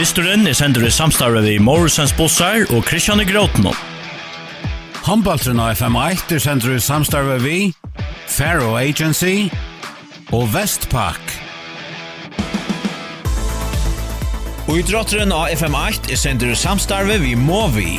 Dysturen er sender i samstarve vi Morrisons Bossar og Christian i Gråten. Håndbaltren av FM1 er sender i samstarve vi Faro Agency og Vestpak. Og idrotteren av FM8 er sender i samstarve vi Movi.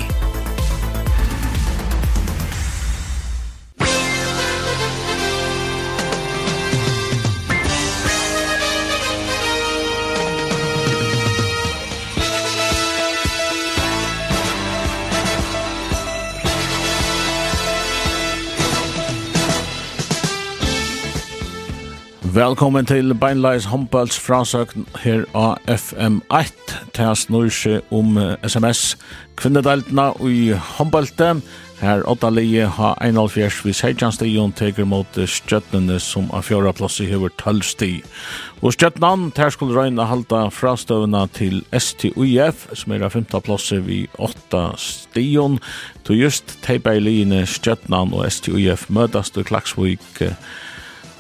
Velkommen til Beinleis Håndballs frasøkn her av FM1. Tæs er snurse om SMS kvinnedeltene i håndballte. Her åtta leie har 1,5 vid 16 stigen teker mot stjøtnene som av fjorda plass i hever 12 sti. Og stjøtnan, ter skulle røyna halda frastøvna til STUIF, som er av 5. plass vi 8 stigen. to just teipa i liene stjøtnan og STUIF møtast i Klaksvik,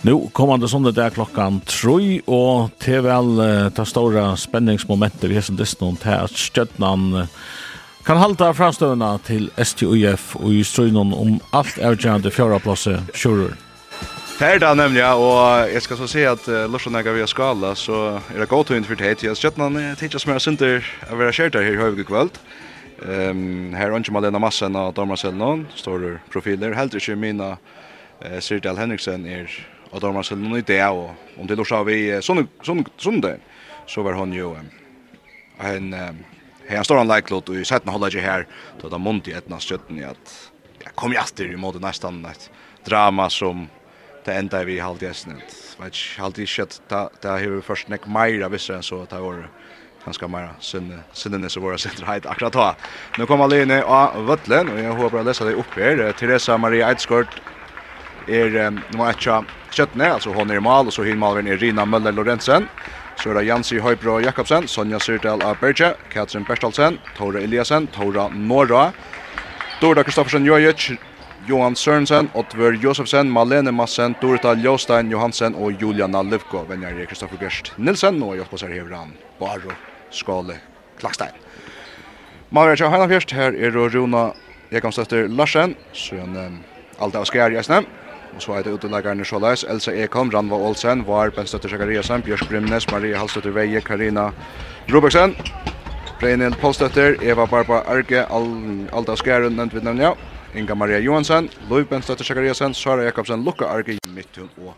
Nu kommer kommande det där klockan 3 och til vel uh, ta stora spänningsmomentet vi har som distan til at att stödnan kan halta framstövna till STUF och i ströjnon om allt avgörande fjärde platser tjuror. Det er det nemlig, och jag ska så si att uh, Lursson er via skala så er det gott att inte för det. er stödnan som er synder av være kjert här i Hövig kveld. Um, her er ikke Malena Massen av Damarcellen, står profiler. Helt ikke mina uh, Sirdal Henriksen är og då man så noen idé og om det då vi sån sån sån så var han jo en här står han like lot och i sätten håller jag här då munt i etna støtten i at jeg kom jag i måte nesten et drama som det enda vi halt gästnet vet ikke halt ikke at det har vi først nek meira visser enn så at det var ganske meira sinne som var våra heit akkurat da nå kommer Lene av Vøtlen og jeg håper å lese deg opp her. Teresa Maria Eidskort er nummer 1 Kjøttene, altså hon er i mal, og så hinmalven er Rina Møller Lorentzen. Så er det Jansi Høybro Jakobsen, Sonja Syrdal av Berge, Katrin Berstalsen, Tora Eliasen, Tora Nora, Dorda Kristoffersen Jojic, Johan Sørensen, Oddvør Josefsen, Malene Massen, Dorita Ljostein Johansen og Juliana Livko. Venjar er Kristoffer Gerst Nilsen og hjelp oss her hevran Baro Skåle Klakstein. Maver Tja Heinafjørst, her er Runa Jekamstøtter Larsen, så er han alt av skjær i Esnem. Og så er det utelagerne Sjåleis, Elsa Ekholm, Ranva Olsen, Var, Benstøtter Sjekariasen, Bjørs Grimnes, Marie Halstøtter Veie, Karina Robeksen, Breinil Polstøtter, Eva Barba Arge, Al Alda Skjæren, nevnt vi nevnja, Inga Maria Johansen, Loiv Benstøtter Sjekariasen, Sara Jakobsen, Lukka Arge, Midtun og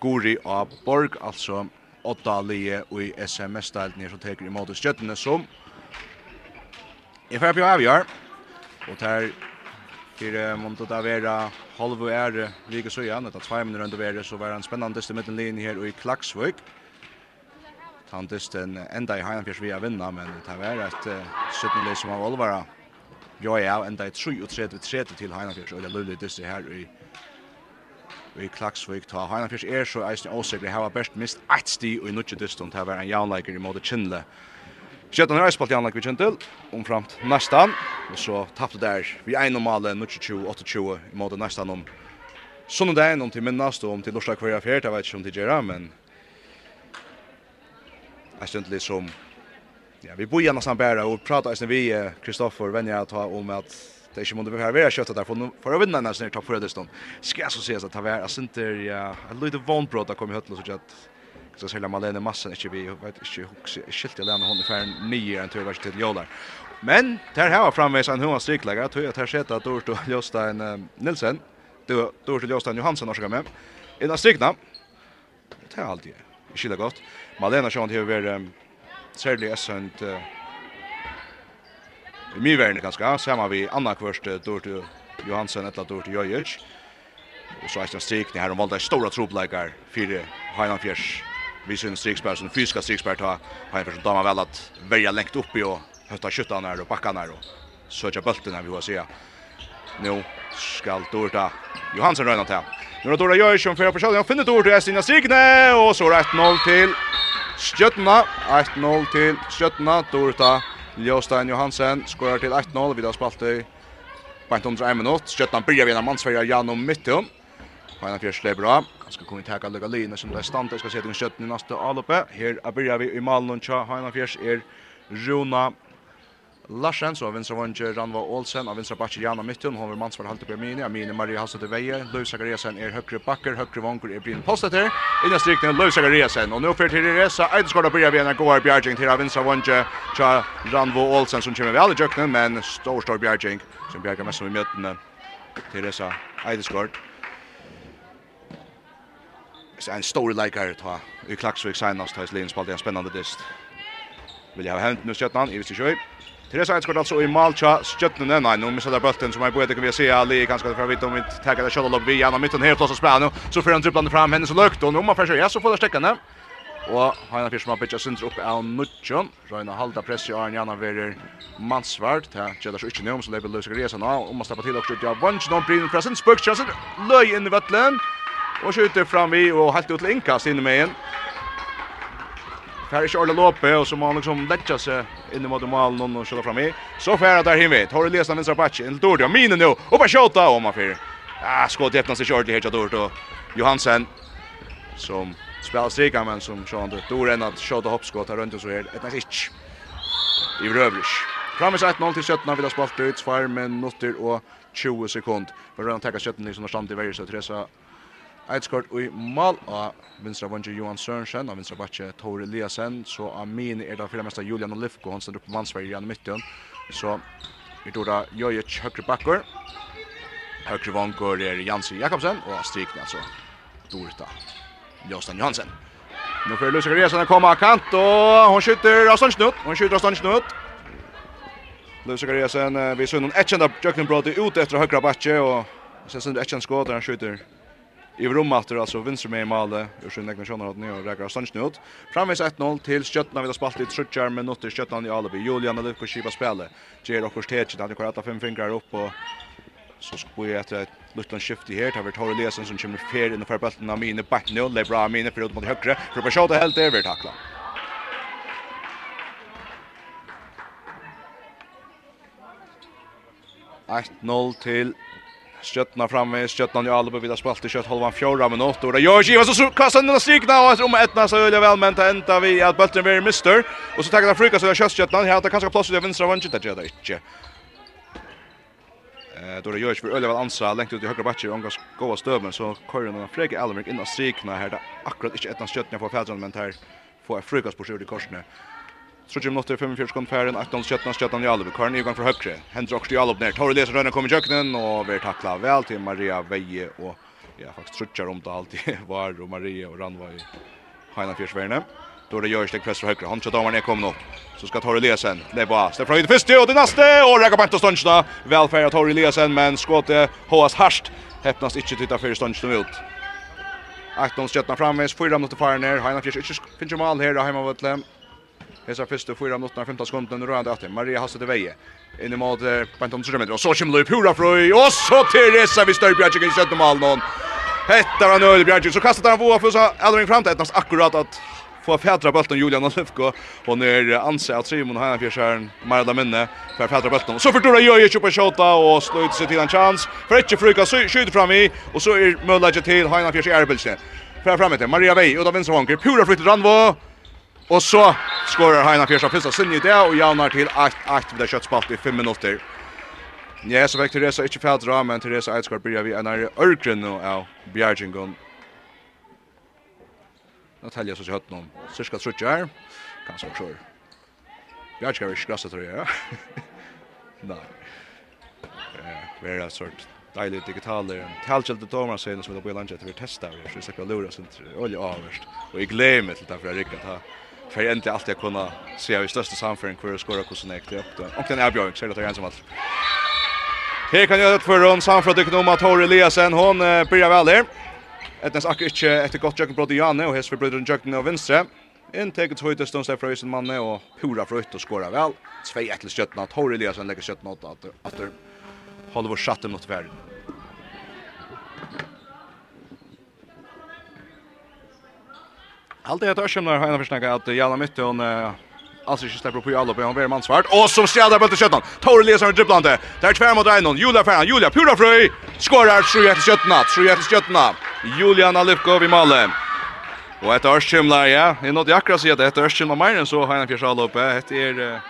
Guri A. Borg, altså åtta lie og i SMS-stelten som teker imot støttene som Jeg får på avgjør, og det Her om det da vera halv og ære like så igjen, etter 2 minutter under være, så var han spennende dyst i midtenlinjen her i Klaksvøk. Han dyst en enda i Heinanfjers via vinna, men det var et uh, 17 som av Olvara. Jo, ja, enda i 33-30 til Heinanfjers, og det er lullig dyst her i i Klaksvik ta Heinanfjers er så eisen åsikre hava best mist 8 sti og i nutje dyston til å være en jaunleiker i måte Kinle. Skjøtten har spalt i anlegg vi kjentil, omframt nestan, og så tappte der vi ein normale 22-28 i måte nestan om sånne dagen, om til minnast og om til Lorsdag hver Fjert, jeg vet ikke om til Gjera, men jeg stund litt som Ja, vi bor nästan bæra og prata eisne vi Kristoffer venner jeg ta om at det är ju måste behöva vara köttet där för för att vinna i topp för det skal jeg så sies at det ses jeg synes det er, ja, jeg lyder vondbrot da kom i høttel og så att så säljer Malene Massen inte vi vet inte hur skilt det lämnar hon i färden nio än tur vart Jolar. Men där har framvis en hur striklägare tror jag tar sett att Dorst och Jostein Nilsen då Dorst och Jostein Johansson har med. Innan strikna. Det är alltid skilja gott. Malena Sjön det över särskilt essent i mye verden ganske, sammen vi Anna Kvørst, Dorte Johansen, etter Dorte Jojic. Og så er det en strikning her, og valgte stora trobleikar, fire Heinan Fjers vi syns strikspär som fysiska strikspär ta har en person damer väl att välja längt upp i och höfta skjuttan här och backa här och söka bulten här vi vill se. Nu skall Dorta Johansson röna till. Nu har Dorta Jörsson för försöker Jag finner Dorta i sina strikne och så 1-0 till Stjøtna. 1-0 till Stjøtna. Dorta Ljóstein Johansen skorar till 1-0. Vi har spalt i 500 minutt. Stjøtna börjar vid en mansfärja genom mitten. Hanna fjør släpper av. Han ska kunna ta lugga linjen som där stannar ska sätta en skott i nästa alloppe. Här börjar vi i malen och Hanna fjärs är Runa Larsen så vinstra vondje Ranva Olsen. Av vinstra bakker Jana Mittun, har mans för halte på Amini, Amini Maria Hasse de Veje Louis Zachariasen är högre backer högre vångur är Bryn Posteter innan strikten Louis Zachariasen. Och nu för till Resa. Ett skott av Bjärgen bjergjeng til av vinstra vondje tja Ranva Olsen som kommer väl i jöknen men stor stor bjergjeng, som Bjärgen mest som i møtene til Resa. Ett skott en stor leikare ta i Klaksvik senast har Slien spalt en spännande dist. Vil jeg ha hänt nu Stjärnan i Vistisjö. Teresa Edskort altså i Malcha Stjärnan nei, nå misser där bulten som jeg bøyde, kan vi se Ali ganske fra vidt om vi tagga det skottet upp via mitten her plass å spela nå, så får han dribblande fram henne så lukt nå må først, ja, så får det stekkene. Og Heina Fyrst som har bytja sindr opp av Nudjon. Røyna halda press i Arne Janna verir mansvart, Det gjelder så ikke nøy om så leipir løsig resa nå. Om man slipper til også ut av Vangen. Nå bryr fra sin spøk. Løy inn i vettelen, og skjuter fram i og helt ut til innkast inne med en. Fær Charles Lope och så man han liksom letja seg inn mot mål någon och skjøla fram i. Så fær där hem hinvit. Har du läst den vinstra patch? En Dordia, mine Och bara skjuta om man för. Ja, skott etter seg kjørt här Hedja och Johansson Johansen som spelar strika, men som sjående. då enn att skjuta hoppskott här runt och så här. Ett nice ikke. I Røvrish. Framvis 1-0 till 17 vill vi spalt ut, 2 minutter och 20 sekund. Men Rønn tekka 17 i sånn stand i varje så Teresa Eidskort i mal av vinstra vange Johan Sørensen, av vinstra Batje Tore Eliasen, så av min er det fyrir mesta Julian Olifko, han stender opp på mannsverger gjennom midtjøn. Så vi tror da Jojic høyre bakker, høyre vanker er Jansi Jakobsen, og strikning altså Dorita Ljøstan Johansen. Nu får Lucia Gresen komma kant, og hon skjuter av Ståndsnutt, hon skjuter av Ståndsnutt. Lucia Gresen, vi ser noen etkjent av Jøkken Brody ut etter høyre bakke, og sen sender etkjent skåd, han skjuter i rummater, altså vinster med i Male, gjør sin egen kjønner at nye og rekker stansen ut. Framvis 1-0 til Skjøttene vi har spalt i Trudjar, men nå til Skjøttene i Alibi. Julian og Livko Kiva spillet. Gjer okkurs tetjen, han har rette fem fingrar opp, og så skal vi etter et luttland skift i her, tar vi Tore Lesen som kommer fer inn og fer bølten av mine back nå, er bra mine, for ut mot høyre, for å det helt der, vi takla. Eit 0 til Stjøtna framme, Stjøtna i Albu, vi har spalt i kjøtt halvan fjorda minutter, og det gjør Givas, så kastar den strikna, og etter om ettna så øyla vel, men det enda vi at bølten blir mister, og så takkar det fruka, så det er kjøttstjøtna, her det kanskje plass ut i vinstra vannsjøt, det gjør det ikke. Då det görs för for väl ansa, längt ut i högra batsjer, omgås gåa støvmen, så kör den freke in innan strikna, här det akkurat inte ettna stjøtna på fædran, men här får jag frukas på sjur i korsene. Trotsi minutter, 45 sekund færen, 18, 17, 17 Jalov. Karin Nygang fra høyre. Henter også Jalov ner. Tar det Rønne kom i kjøkkenen, och vi takla väl till Maria Veje och ja, faktiskt trutchar om det alltid var, och Maria och Ranva i Heina Fjärsvärne. Då det görs det press för högre. Han kör ner kommer upp. Så ska Tor Lesen. Det var Stefan Fröjd först och det nästa och räcker på inte stundsna. Välfärd Tor Lesen men skottet håas harst. Häpnas inte titta för stundsna ut. 18 skjutna framvis, 4 minuter färre ner. Heina Fjärs inte ju mål här hemma vart Hesa fyrste 4 minutter 15 sekunder under rörande att Maria Hasse till veie. In i mål på 10 meter och så kommer Löp Pura fröj och så Teresa vi stör Bjärke i sjätte mål någon. Hettar han öl Bjärke så kastar han våra för så Elving fram till ettans akkurat att få fjädra bulten Julian Olivko och när anser att Simon har en fjärskärn Marla Minne för fjädra bulten. Så förtora gör ju på skjuta och slår sig till en chans. För inte fruka skjuter fram i och så är Möllage till Hainan fjärskärn Erbelsen. Fram framme till Maria Vej och då vänster hanker. Pura flyttar Randvo. Och så skorar Heina Persson första sinne i det och Janar till 8-8 med köttspalt i 5 minuter. Ja, så väck Teresa inte fel dra men Teresa Eidskar börjar vi en är örkren nu av Bjergengon. Natalia så hött någon. Cirka trutjar. Kanske också. Bjergengon är skrassa tror jag. Nej. Vi det är sort deilig digital där. Talkjelde Thomas säger som vi vill på lunch att vi testar. Vi ska lura sånt olja avst. Och jag glömmer till därför jag ryckat här för egentligen allt jag kunna se av största samföring hur skora kusen är det upp då. Och den är Björk så det är ensam allt. Här kan jag ut för hon samfrån dyker Tor Eliasen hon börjar väl där. Ettens akker inte etter gott jøkken brød i Janne, og hest for brød i jøkken av vinstre. Inntekket høyte stund sted fra Isen manne, och pura för ut och skåra vel. Tvei till skjøttene, Tor Eliasen lägger skjøttene åt att det håller vår chatten mot världen. Allt det jag känner har jag försnackat att Jalla Mytte hon alltså inte släpper på Jalla på han är man svart och som stjälar bulten köttan. Tor Eliasson har dribblat det. Där tvär mot Einon. Julia Ferran, Julia Pura Fröj skorar 3-1 till köttan. 3-1 till köttan. Julian Alipkov i målet. Och ett örskimla, ja. Det är något jag akkurat säger att ett örskimla mer än så har han fjärs alla uppe. Det är...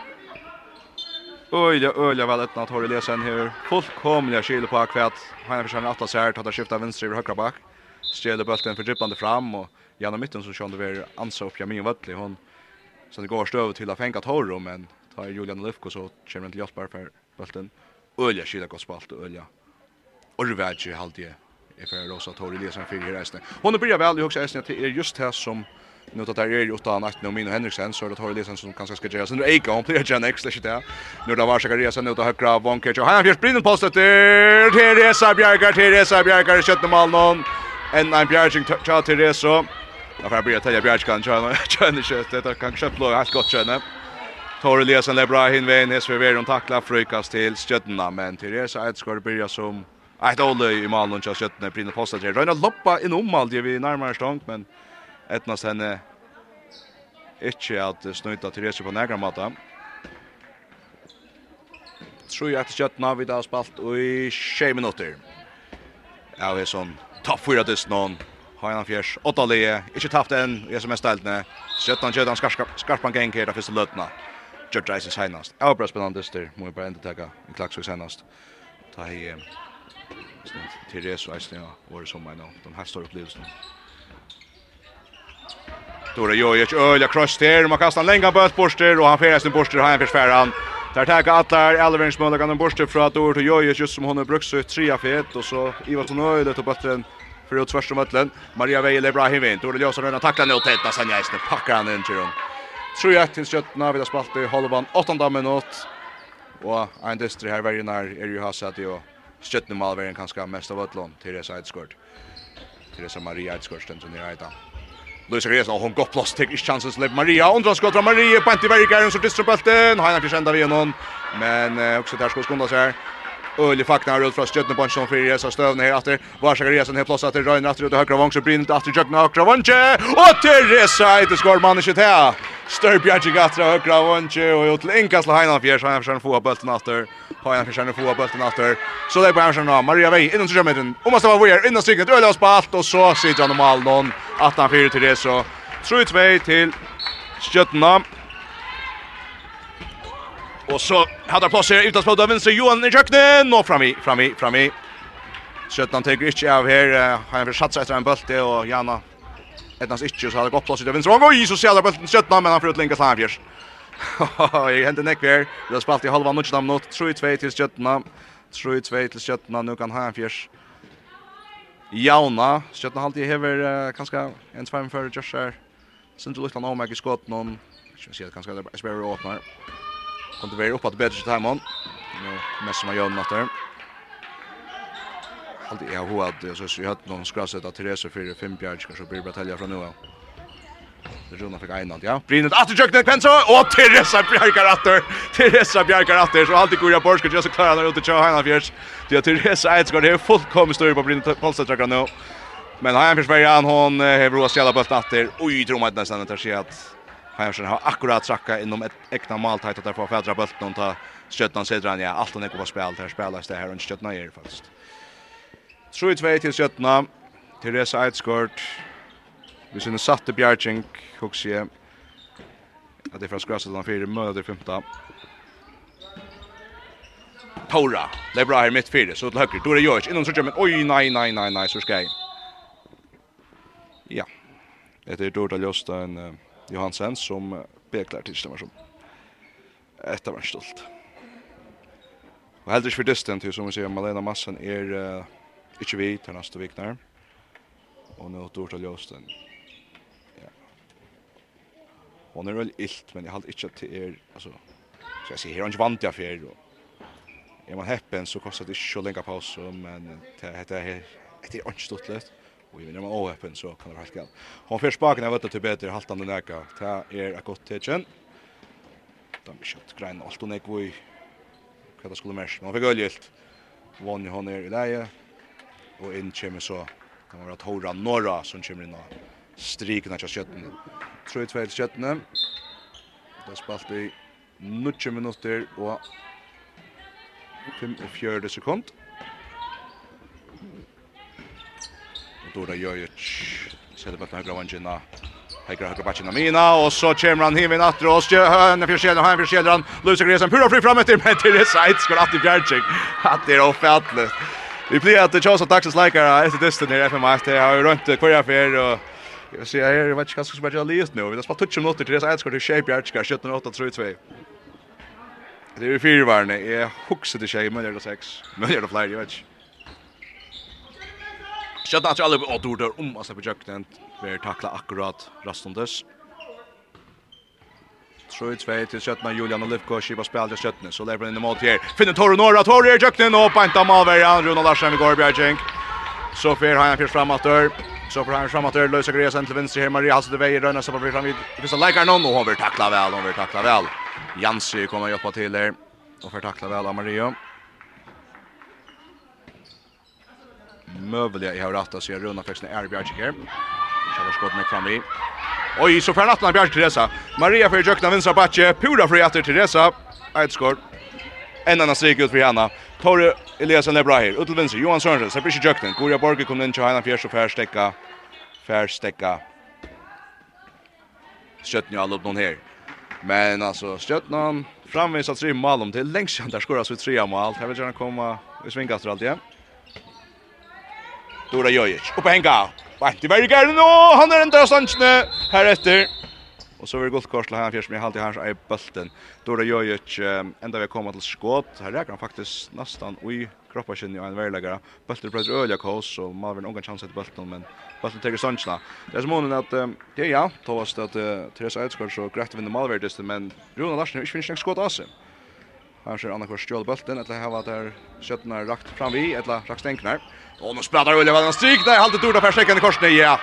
Öjla, öjla väl ett natt har det läsen här. Fullkomliga kyl på akvätt. Han har försökt att ta sig här, ta skifta vänster över högra back stjäller bollen för djupande fram och genom mitten så kunde vi ansa upp Jamin Vattli hon så det går stöv till att fänga Torro men tar Julian Lufko så kommer inte hjälpa för bollen Ölja skilja gott spalt och Ölja Orvægi haldi jeg er fyrir Rosa Tori Lesen fyrir her eisne. Hon byrja vel i hugsa eisne til er just her som nu tar er jo utan at Mino Henriksen så er det Tori Lesen som kanskje skal gjøre nu eika hon blir gjerne ekstra ikke det. Nu da var Zakaria sen nu av høyre av Vonkerch og han fjerst brinn post etter Teresa Bjergar Teresa Bjergar i 17 malen en en bjärging tja Teresa. Jag får börja tälja bjärg kan tja tja det kött det kan köpa blå helt gott tjäna. Tor Eliasson Lebra hin hinvein hes vi veron tackla frukast till stjärnorna men Teresa ett skor börja som ett olle i malen och stjärnorna på den posten till. Rönna loppa in om allt vi närmare stångt men etnas henne inte att snuta till det på några måtta tror jag att Kjötna vid har spalt i 6 minutter. Ja, vi er sånn topp fyra dess någon. Har en fjärs åtta leje. Inte taft en. Är som är ställt nä. 17 jödan skarpa skarpa gäng här där första lötna. George Rice is hinnast. Ja, bra spännande dyster. Må bara inte tacka. En klax senast. Ta Ta i snitt till det så är det var som man de här stora upplevelserna. Dora Jojic öliga cross där. Man kastar en länga bort borster och han färdar sin borster har en försvärran. Där tar alla Elvins mål kan den borste från att ord till Jojus just som hon har brukt så trea fet och så Ivar så nöjd att bättre för att tvärs om möllen. Maria Veil Ibrahim in. Då det löser den tacklar nu tätt sen Jaisen packar han in till dem. Tror jag till skötna vid spalt i halvan 8 minut. Och en distri här varje när är ju har sett ju mål malveren kanske mest av allt till det side sideskort. Till det som Maria Edskort den som ni heter. Luis Reyes och hon går plats till chances släpp Maria undrar skott från Maria på inte verkar så distra bulten. Han har inte skända någon. Men också där ska skunda sig. Öle faknar ut från Stjärnö Bonsson för Resa Stövn här efter. Var ska Resa här plats att det Röjn efter ut högra vång så brinner det efter Jökna högra vång. Och Teresa i det skor mannen shit här. Störbjärge gatra högra vång och ut länkas la Heinan fjärs han försöker få bollen efter. Heinan försöker få bollen efter. Så det är på Andersson då. Maria Vej innan så gömmer Om man ska vara här innan stycket Öle på allt och så sitter han om någon att han fyra till det så 3-2 till Stjärnö. Och så hade platser utanför av vänster Johan i köknen och fram i fram i fram i. Sjötan tar inte av här har han sig efter en boll och Jana ettans inte så hade gått plats utanför vänster och så ser bollen Sjötan men han får ut länka Slavjers. Jag händer näck där. Det har spelat i halva nutchen mot 3-2 till Sjötan. 3-2 till Sjötan nu kan han fjärs. Jauna, Sjötan har alltid hever kanske en tvärm för Josh här. Sen du luktar nog i skott någon. Jag ska se kanske det är Sperry åtnar. Och det blir uppåt bättre time on. Nu mest mässar man Jon åter. Allt är hur att så så hade någon skras att Therese för fem bjärg kanske blir bara tälja från nu. Det runda fick en ja. Brinnet åter jökte Penso och Therese bjärgar åter. Therese bjärgar åter så alltid går jag bort ska jag så klara där ute och köra hela fjärs. Det är Therese ett ska det är fullkomligt större på Brinnet Paulsen nu. Men han försvarar han hon har råd att skälla bollen åter. Oj, tror man nästan att det sker att Heimersen har akkurat trakka inom ett äkta maltajt att få fädra bulten och ta Stjøtnan sidran, ja, allt han ikke på spel. her spelas det her, og Stjøtna er faktisk. 3-2 till Stjøtna, Therese Eidsgård, vi synes satte Bjergjeng, hokse jeg, at det är från Skrasseland 4, møter 5. Tora, det är bra här mitt 4, så till högre. Då är det Jorg, innom Sørgjøm, men oj, nej, nej, nej, nej. så ska jag. Ja, det är er Dora en... uh, Johansen som beklar till stämmer som. ett av en stolt. Och helt för for till som vi ser Malena Massen er uh, inte vi til nästa vecka Och nu dår Dorta Ljøsten. Ja. Hon är väl illt, men jag har inte til er, altså, skal jeg si, her er vant jag för och är man heppen så kostar det ikke så länge paus men det, heter det, är inte stort. Och ju när man open så kan det helt galt. Hon för spaken jag vet att det bättre halta den näka. Det är ett gott tecken. Dunk shot grind allt och nek vi vad skulle mesh. Man fick öljölt. Vann hon ner i läge. Och in kommer så kan vara att Hora Norra som kommer in och strikna till kötten. Tror jag två kötten. Det spalt i 90 minutter og 45 sekund. Dora Jojic. Sätter på högra vanjina. Högra högra backen av Mina och så kommer han hem i natten och så hörn för kedjan han för kedjan. Löser gresen pura fri framåt till med till side skor att i Bjergchik. Att det är ofattligt. Vi blir att det chans att taxas likare efter distan i FMA. Det har ju runt kvar för och Jag vill säga här, jag vet inte vad som ska spela list nu. Vi har spalt 20 minuter till det här skottet i Shape Bjergchik 17-8-3-2. Det är ju fyrvarne. Jag huxade tjej, men det är det sex. Men det är det fler, jag vet inte. Skjøtta at alle åtte ord om å slippe jøkken vil takla akkurat rastundes. Tror tvei til skjøttene Julian og Lipko skipa spill til skjøttene, så lever han inn i mål til her. Finner Tore Nora, Tore er jøkken og banta malverjan, Rune Larsen vi går Bjergjeng. Så fer han fyrst fram dør. Så får han fram att lösa Greas till vänster här Maria Hasse Devey rönna så på fram vid. Det finns läkar någon och hon vill tackla väl, hon vill tackla väl. Jansi kommer att hjälpa till där och får takla vel av Maria. mövliga i här ratta så jag runda faktiskt är Bjärk här. Så skott med fram i. Oj, så för natten Bjärk Teresa. Maria för jökna vänstra backe, pura för efter Teresa. Ett skott. En annan strik ut för Hanna. Tore Eliasen är bra här. Ut till vänster Johan Sörensen, så blir jökten. Gorja Borge kommer in till Hanna fjärde och Fär stäcka. Skötten jag upp någon här. Men alltså Skötnan framvisar tre mål om till längst där skoras vi tre mål. Jag vill gärna komma och svinga efter allt igen. Ja. Dora Jojic. Oppe henga. Vart det var gæren nå. Han är ändra stansene Här efter. Och så var det godt kors til han fjers med halt i hans i bulten. Dora Jojic ända vi kommer till skott. Här räknar han faktiskt nästan i kroppa sin i en verlegare. Bulten prøver och man har Malvin ungan chans att bulten, men bulten tar stansene. Det är som månen att det är ja, tålast at uh, Therese Eidsgaard så greit vinner Malverdisten, men Rune Larsen har finns finnes skott av sig? Här ser Anna Kors stjål bulten, eller här var där köttna rakt fram vi eller rakt stänknar. Och nu spelar Ulle vad han stryk där, halter Dorda försträckande korsne, ja.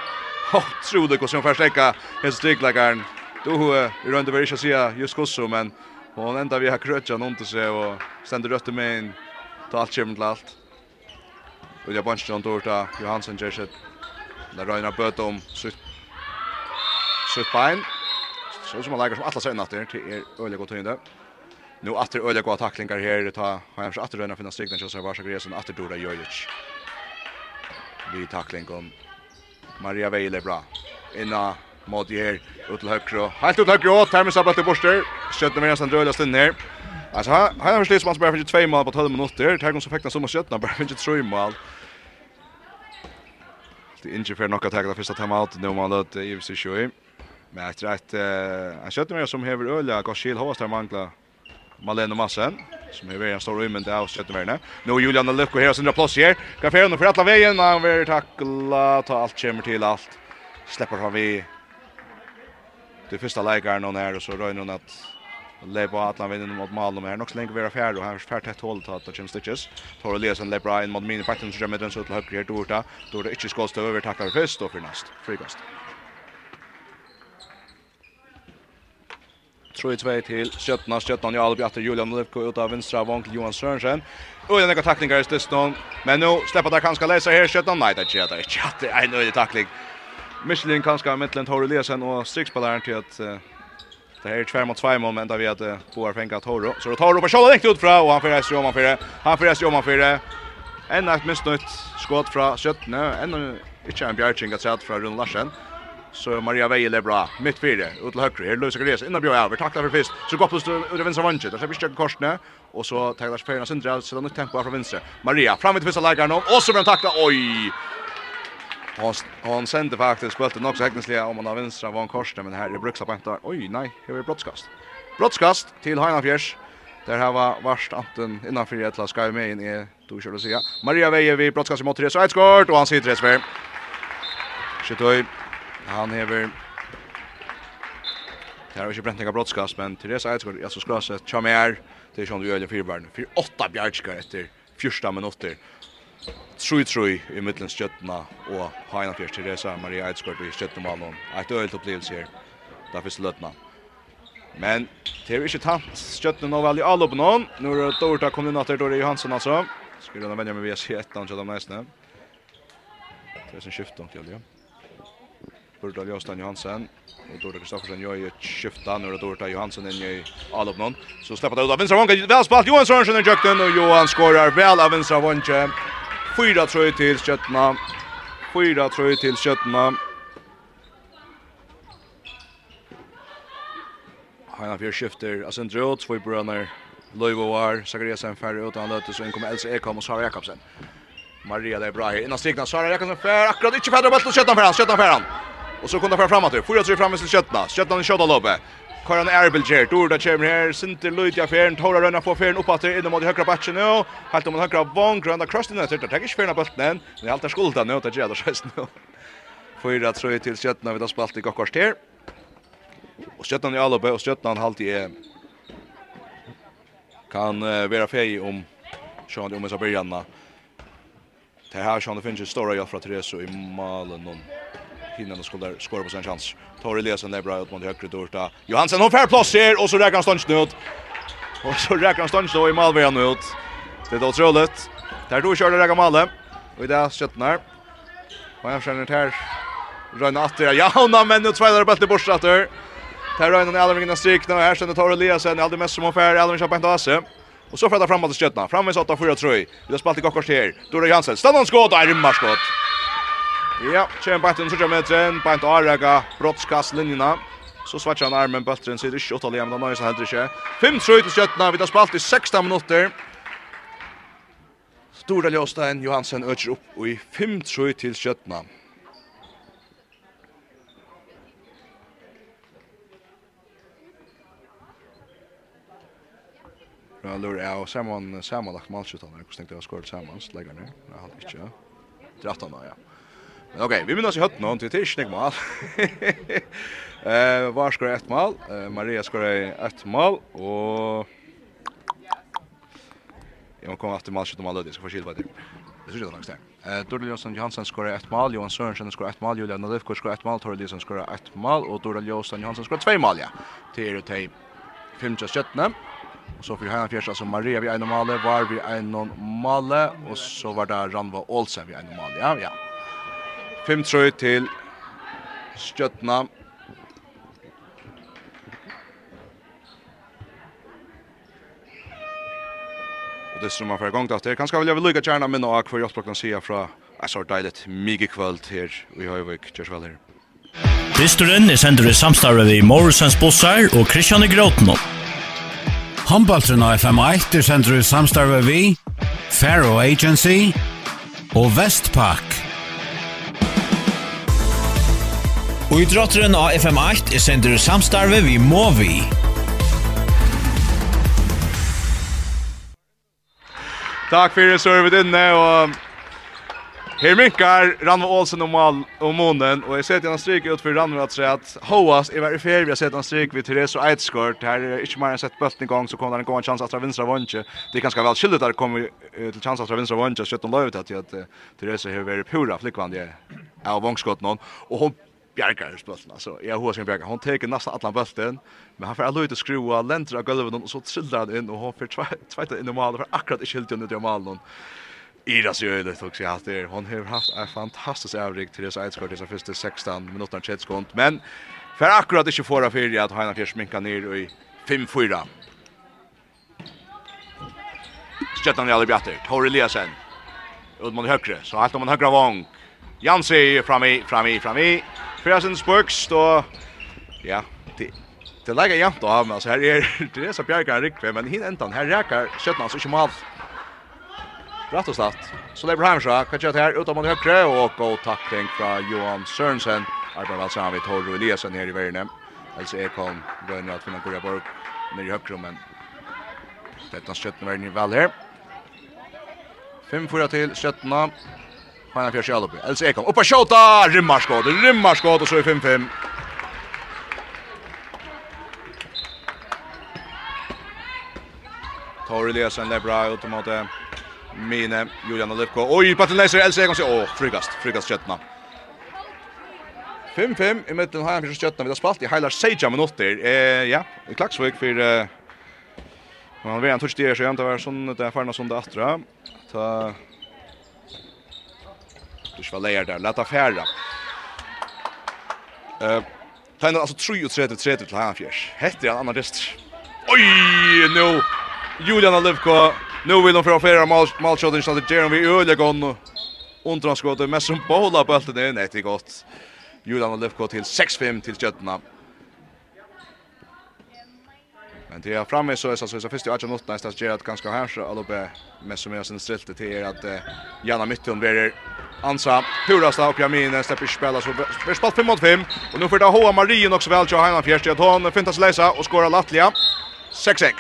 Åh, tror du hur hon försträcka en strykläggaren. Då är runt över inte säga just kosso, men hon ända vi har krötcha någon till sig och ständer rött med in ta allt kommer till allt. Ulle John Torta Johansson Jesset. Där Ragnar Bötom, sutt sutt bein. Så som man lägger som alla sen efter till er öliga gott hinder. Nu åter öliga goda tacklingar här ta har jag åter röna finna strikten så Varsa Gresen åter Dora Jojic. Vi tackling om Maria Veile bra. Inna mot här ut till högra. Helt ut högra åt Termes upp till Borster. Skötte med nästan rörliga stund ner. Alltså han har han man bara för 2 mål på 12 minuter. Här går så fäktar som skjutna bara för tre mål. Det är inte för något att ta det första timeout nu man låt i sig sjö. Men jag tror att han skötte med som häver öliga Garsil Håstad mangla Malene Massen som är en stor rymmen där och sätter värna. Nu är Julian Lucko här och sin plats här. Kan för för alla vägen. Han vill tackla, ta allt kommer till allt. Släpper han vi det första lägaren hon är och så rör hon att Lepa Atlan vinner mot Malmö här. Nog så länge vi är fjärde och här är färdigt ett hål att ta kommer stitches. Tor Eliasson Lebra in mot Mini Parten som kommer den så till höger här då Dorta. det inte skålstöver över tackar först och för näst. Frikast. tror jag två till Sjötna 17 i Albi efter Julian Levko ut av vänstra vankel Johan Sörensen. Och den tacklingar i stöston. Men nu släpper där kanske läsa här Sjötna nej det gör det. Ja det är en nöjd tackling. Michelin kanske mellan Tor Eliasen och Strixballaren till att Det här är tvär mot två moment där vi att Boar fänga Toro. Så då tar på Scholla direkt ut fra och han förresten Roman för det. Han förresten Roman för det. En natt med snutt skott från Sjötne. En inte en bjärching att sätta från Rune Larsen så Maria Veil är bra. Mitt fyra, ut till höger. Här löser Gres innan Björn över. Tacklar för fisk. Så går på ut vänster vänster. Där släpper Sjögren korsne och så tacklar spelarna Sundra så nytt tempo från vänster. Maria fram med första lägaren och så blir han tacklad. Oj. Han sände faktiskt bulten också häktningsliga om han har vänstra var en korsne men här är bruxa på inte. Oj nej, här är brottskast. Brottskast till Heinafjärs. Där här var varst anten innanför ett lag ska med in i då kör säga. Maria Veje vi brottskast mot Therese Eidsgård och han sitter rätt för. Skjuter Han hever Det har ikke brent noen brottskast, men Therese Eidsgård, jeg skal Eidsgaard, altså med her, det er sånn du gjør det firebarn. Fyr åtta bjergskar etter fyrsta minutter. Trui trui i midtlens kjøttena, og Haina fyrst Therese Maria Eidsgård i kjøttemalen. Et øyelt opplevelse her, da fyrst løtna. Men det er ikke tant kjøttene nå vel i alle oppe noen. Nå er det Dorta kom inn etter Dore Johansson altså. Skulle han vennja med VS i etter han kjøttet om næsene. Det er sin skiftet om til, ja. Burda Ljostan Johansen och Dorda Kristoffersen gör ju ett skifta nu då Dorda Johansen in i Alopnon så släpper det ut av vänstra vången väl spalt Johan Sörensen i jökten och Johan skorar väl av vänstra vången 4-3 till Kötna 4-3 till Kötna Hanna fyra skifter av sin Asendrot två bröder Löjvoar Sakariasen färre utan løte, så inkommer Elsa Ekholm og Sara Jakobsen. Maria det er bra her, Innan strikna Sara Jakobsen fær, akkurat inte färdar bollen och skjuter för han, skjuter fær han. Och så kunde fram framåt. 4-3 framme till Köttna. Köttna i Köttaloppet. Karan Erbil Erbelger, Dorda kommer her, Sinter Lloyd i Tora Rönna får affären upp att inne mot högra batchen nu. Helt om högra vång, grönda crossen där, det tar inte av bulten än. Det är alltid skulda nu, det gör det sist nu. Fyra tröj till vi vid spalt i Gokkars där. Och Stjärnan i Alba och han halt i kan uh, vera fej om Sean Jones av Brianna. Det här Sean det finns ju stora hjälp från Therese i Malen hinner skulle skora på sin chans. Tar Eliasen där bra ut mot högre dörta. Johansen har fair plats här och så räcker han stans ut. Och så räcker han stans då i Malmö nu ut. Det är otroligt. Där då körde räcker Malmö. Och i det när. Och jag känner här Rönn atter, ja, hun har menn, og tveiler bøtte bort atter. Ter Røyna i Alvingen strikna, og här stender Tor Eliasen, aldrig mest som affär. fær, Alvingen på hente Ase. Och så fredda framåt mot skjøttene, framvis 8-4-3, vi har spalt i här. Då Dora Jansen, Stannar skott og er rymmer. Ja, kjem bant under 70 meteren, bant Arrega, brottskast linjena. Så svatsa han armen, bøtteren sitter ikke åttallig, men han nøysa heller ikke. 5-3 til skjøttene, vi tar spalt i 16 minutter. Stora Ljóstein Johansen øker opp i 5-3 til skjøttene. Ja, lur ja, og saman lagt malskjutan, hvordan tenkte jeg å skåret saman, slegger ned, jeg hadde ikke, 13 år, ja. Men okej, okay, vi minns i hött någon till Tischnick mal. Eh, var skor ett mål. Eh, Maria skor ett mål och Jag kommer att matcha de alla det ska få skilja det. Det syns ju långt där. Eh, Dorle Johansson Johansson skorar ett mål, Johan Sørensen skorar ett mål, Julian Lövko skorar ett mål, Torre Lisen skorar ett mål och Dorle Johansson Johansson skorar två mål. Ja. Till och till femte skötna. Och så för Hanna Fjärsa som Maria vi en mål, var vi en mål och så var det Ranva Olsen vi en mål. Ja, ja. 5-3 til Stjøtna. Og det som man får i gang til at det er kanskje vil jeg vil lykke gjerne minne av hver Jotbrokken sier fra Jeg så deilig mye kvöld her i Høyvøk. Kjørs vel her. Dysturen er sender i samstarve i Morrisons Bossar og Kristian i Gråten. Håndbaltren av FM1 er sender i samstarve vi Faro Agency og Vestpak. Og i drotteren av FM8 er sender samstarve vi må vi. Takk for det, så er vi inne, og Her minkar Ranva Olsen om all om månen og jeg ser til han stryk ut for Ranva at säga at Hoas er veldig fel vi har sett han stryk ved Therese och Eidsgård. her er ikke mer enn sett bøtten i gang, så kommer det en gång en chans att vinstra vunche. Det er ganske vel väl at att komma til chans att vinstra vunche så att de at att Therese har vært pura flickvand av vångskott någon och hon bjergar spölten alltså. Jag har ska bjerga. Hon tar nästan alla bulten, men han får alltså och skruva länder av golvet och så trillar han in och hon får tvätta in i mål för akkurat i skilt under det målen. så ju det också jag där. Hon har haft en fantastisk avrik till det så ett så första 16 minuter chat skont, men för akkurat inte förra för att Heina Fjärs sminkar ner i 5-4. Stjärnan i alla bjatter. Tor Eliasen. Ut högre. Så allt om han högra vång. Jansi framme, framme, framme. Fredensburgs då ja, det det lägger jämnt av men så här är det är så Bjärka Rikve men hin ändan här räkar köttna så inte mal. Rätt och slatt. Så det är blir hemsja. Kan jag här utom mot högre och god tackling från Johan Sørensen. Arbetar väl samman vid Torro Eliasson här i världen. Alltså Ekholm, kom att finna Gorja Borg ner i högre men detta köttna världen ni väl här. 5-4 till köttna. Hanna Fjärs Jalupi. Elsa Ekholm. Uppa skjuta. Rimmar skott. Och så är 5-5. Tor Eliasson Lebra ut mot Mine Julian Olivko. Oj, Patrik Leiser Elsa Ekholm. Åh, oh, frikast. Frikast 5-5 i mitten här med Skjötna vi har spalt i hela 6 minutter. Eh ja, i Klaxvik för eh man vet en touch där så jag antar var sån är farna som det attra. Ta inte vad lejer där lätta färra. Eh Tänk alltså 33 30 till han fjärs. Hette han annan rest. Oj, nu Julian Alevko. Nu vill de få färra målshoten så det Jeremy Ölegon. Undran skottet men som bollar på allt det är gott. Julian Alevko till 6-5 till Kötna. Det är framme så är så så första matchen mot nästa att ganska här så alla be med som är sin strilte till er att Janna Mytton blir ansa purasta upp jag minns släpper spela så för spalt 5 mot 5 och nu får det Hoa Marien också väl till Heinan att hon fintas läsa och skora Latlia 6-6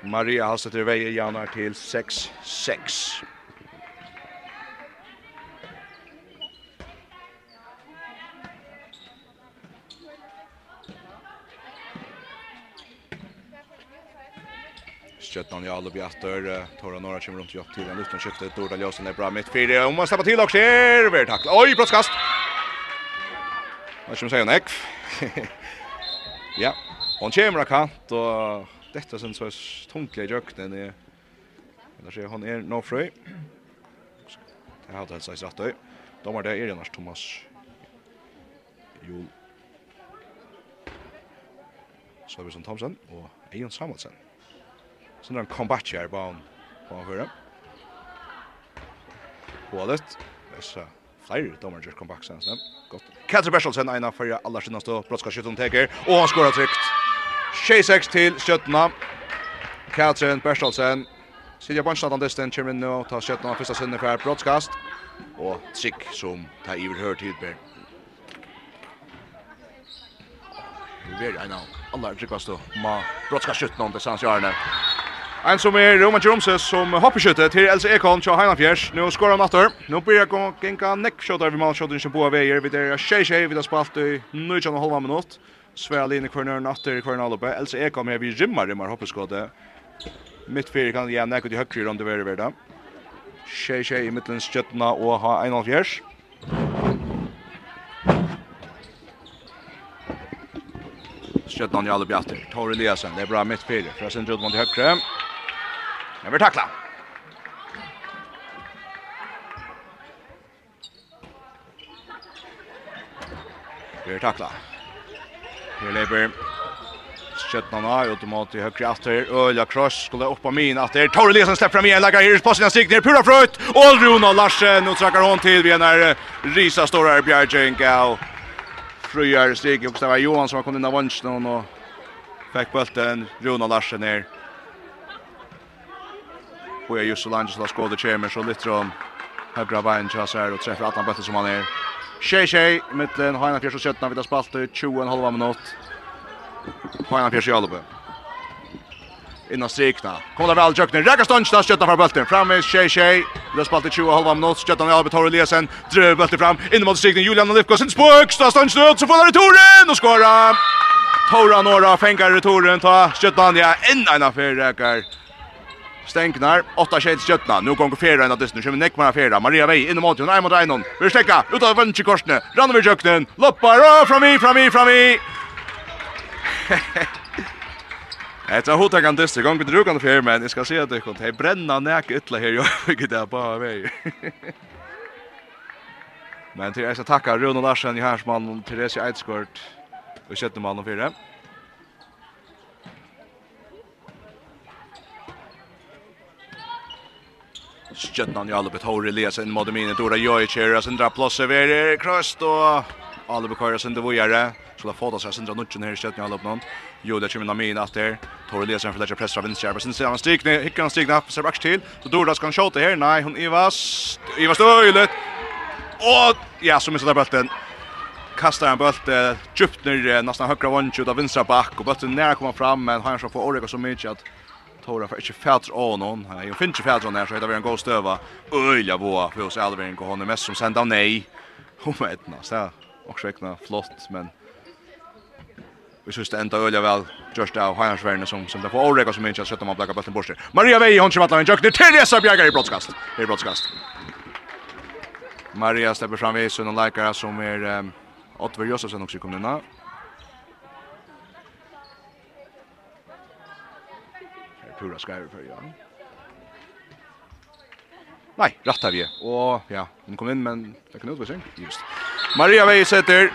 Maria Halstetter väger Janna till 6-6 Stjøtnan i i atter. Tora Norra kommer runt jobb till en utan skifte Dorda Ljösen är bra mitt fyra. Om man släpper till och ser. vi tackla. Oj, brottskast. Vad ska man säga Nick? ja. Hon kommer kant och detta sen så tunga i jökten är Annars är hon är no free. Det har det sig rätt då Då var det är annars Thomas vi som Thomsen och Ejon Samuelsen. Så när han kom back här bara på han höra. Hålet. Dessa flyr domar just kom back sen. Gott. Katzer Bertelsen ena för alla sina stå plötsligt skjuter teker. och han skorar tryckt. 6-6 till Sjötna. Katzer Bertelsen Silja Bonsnat han desten kommer nu och tar skötna första sinne för brottskast. Och Trick som tar iver hör tidber. Vi vill ena alla tryckas då. Ma brottskast skötna om det sans gör En som er Roman Jomses som hoppar skjutet till Elsa Ekholm til Heinan Fjärs. Nu skår han åter. Nå blir jeg jag gänga neckshot över målskottet inte på veier. Vi er tjej tjej vi där spalt i nu kan hålla minut. Sväl in i cornern åter i cornern uppe. Elsa Ekholm er vi gymmar det mer hoppar. Mitt fyrir kan jag näkut i högre om det värre värda. Tjej tjej i mittens skjøttene og ha Heinan Fjärs. Skjutna i alla bjatter. Tore Eliasen, det er bra mitt fyrir. Fra sin drog man till högre. Jag vill tackla. Vi tackla. Vi lever Kjötnarna ut mot i högre efter. Ölja cross skulle upp på min efter. Tore Lesen släpper fram igen. Lägger på sin stick ner. Pura fröjt. Och Runa Larsen. Nu trackar hon till vid när Risa står här. Bjergjeng. Fröjar stick. Och Stava Johansson har kommit in av vunchen. Och fick bulten. Runa Larsen ner. Och är just så långt så skådar Chamber så lite från högra vägen chans här och träffar Atlan Bötter som han är. Tjej tjej mitten Hajna Fjärs och vi tar spalt 20 en halva minut. Heina Fjärs i Albe. Inna strikna. Kommer väl Jökner. Räcker stånd där Sötna för bulten. Framme tjej tjej. tar spalt 20 en halva minut. Sötna i Albe tar Eliasen. Dröv bulten fram. Inna mot strikning Julian Olivko sin spök. Stånd ut, så får han Toren och skåra. Tora Nora fänkar returen ta Sjötna ja en en affär räcker. Stengnar, 8 skjedd skjøttna, nu gonger fjera at av nu kjemmer nekmar av fjera, Maria Vei, inn i måten, nei mot Einon, vi stekka, ut av vennsk i korsene, rann over kjøkkenen, loppar, og fram i, fram i, fram i! Etter hotekan disnu, gong med rukan fjera, men jeg skal se at det kont, hei brenna nek ytla her, jo, ikke det er bare vei. Men til jeg skal takka Rune Larsen, Johansmann, Therese Eidskort og Kjøttemann og fjera. Stjötnan i Alubet har Eliasen mot minnet Dora Jojic sindra plåse över kröst och Alubet kör sen det vågare skulle få sig sindra nutchen här Stjötnan i Alubet någon Joda Chimina min att där Tore Eliasen för lägger press från vänster men sen ser han stigna hickar han stigna på Sebax till så Dora ska skjuta här nej hon Ivas Ivas öjlet och ja så missar bollen kastar en boll eh, djupt ner nästan högra ut av vänstra back och bollen nära kommer fram men han ska få Orega så mycket att Tora för inte färdr av någon. Jag finns fälts färdr där så heter vi en god stöva. Öjla boa för oss Alvin går hon mest som sända nej. Hon vet nästan. Ja. Och räkna flott men Vi synes det enda øyla vel just av Heiansverden som som det får årega som ikke har sett om han blekka bøtten borster. Maria Vei, hon kommer atlan en jøkner til Resa Bjerger i brottskast. I brottskast. Maria stepper fram vid Sønnen likar som er um, Otver Josefsen også i kommunen. pura skrev för ja. Nej, rätt av ju. Och ja, hon kom in men det kan utvisning. Just. Maria Vej sätter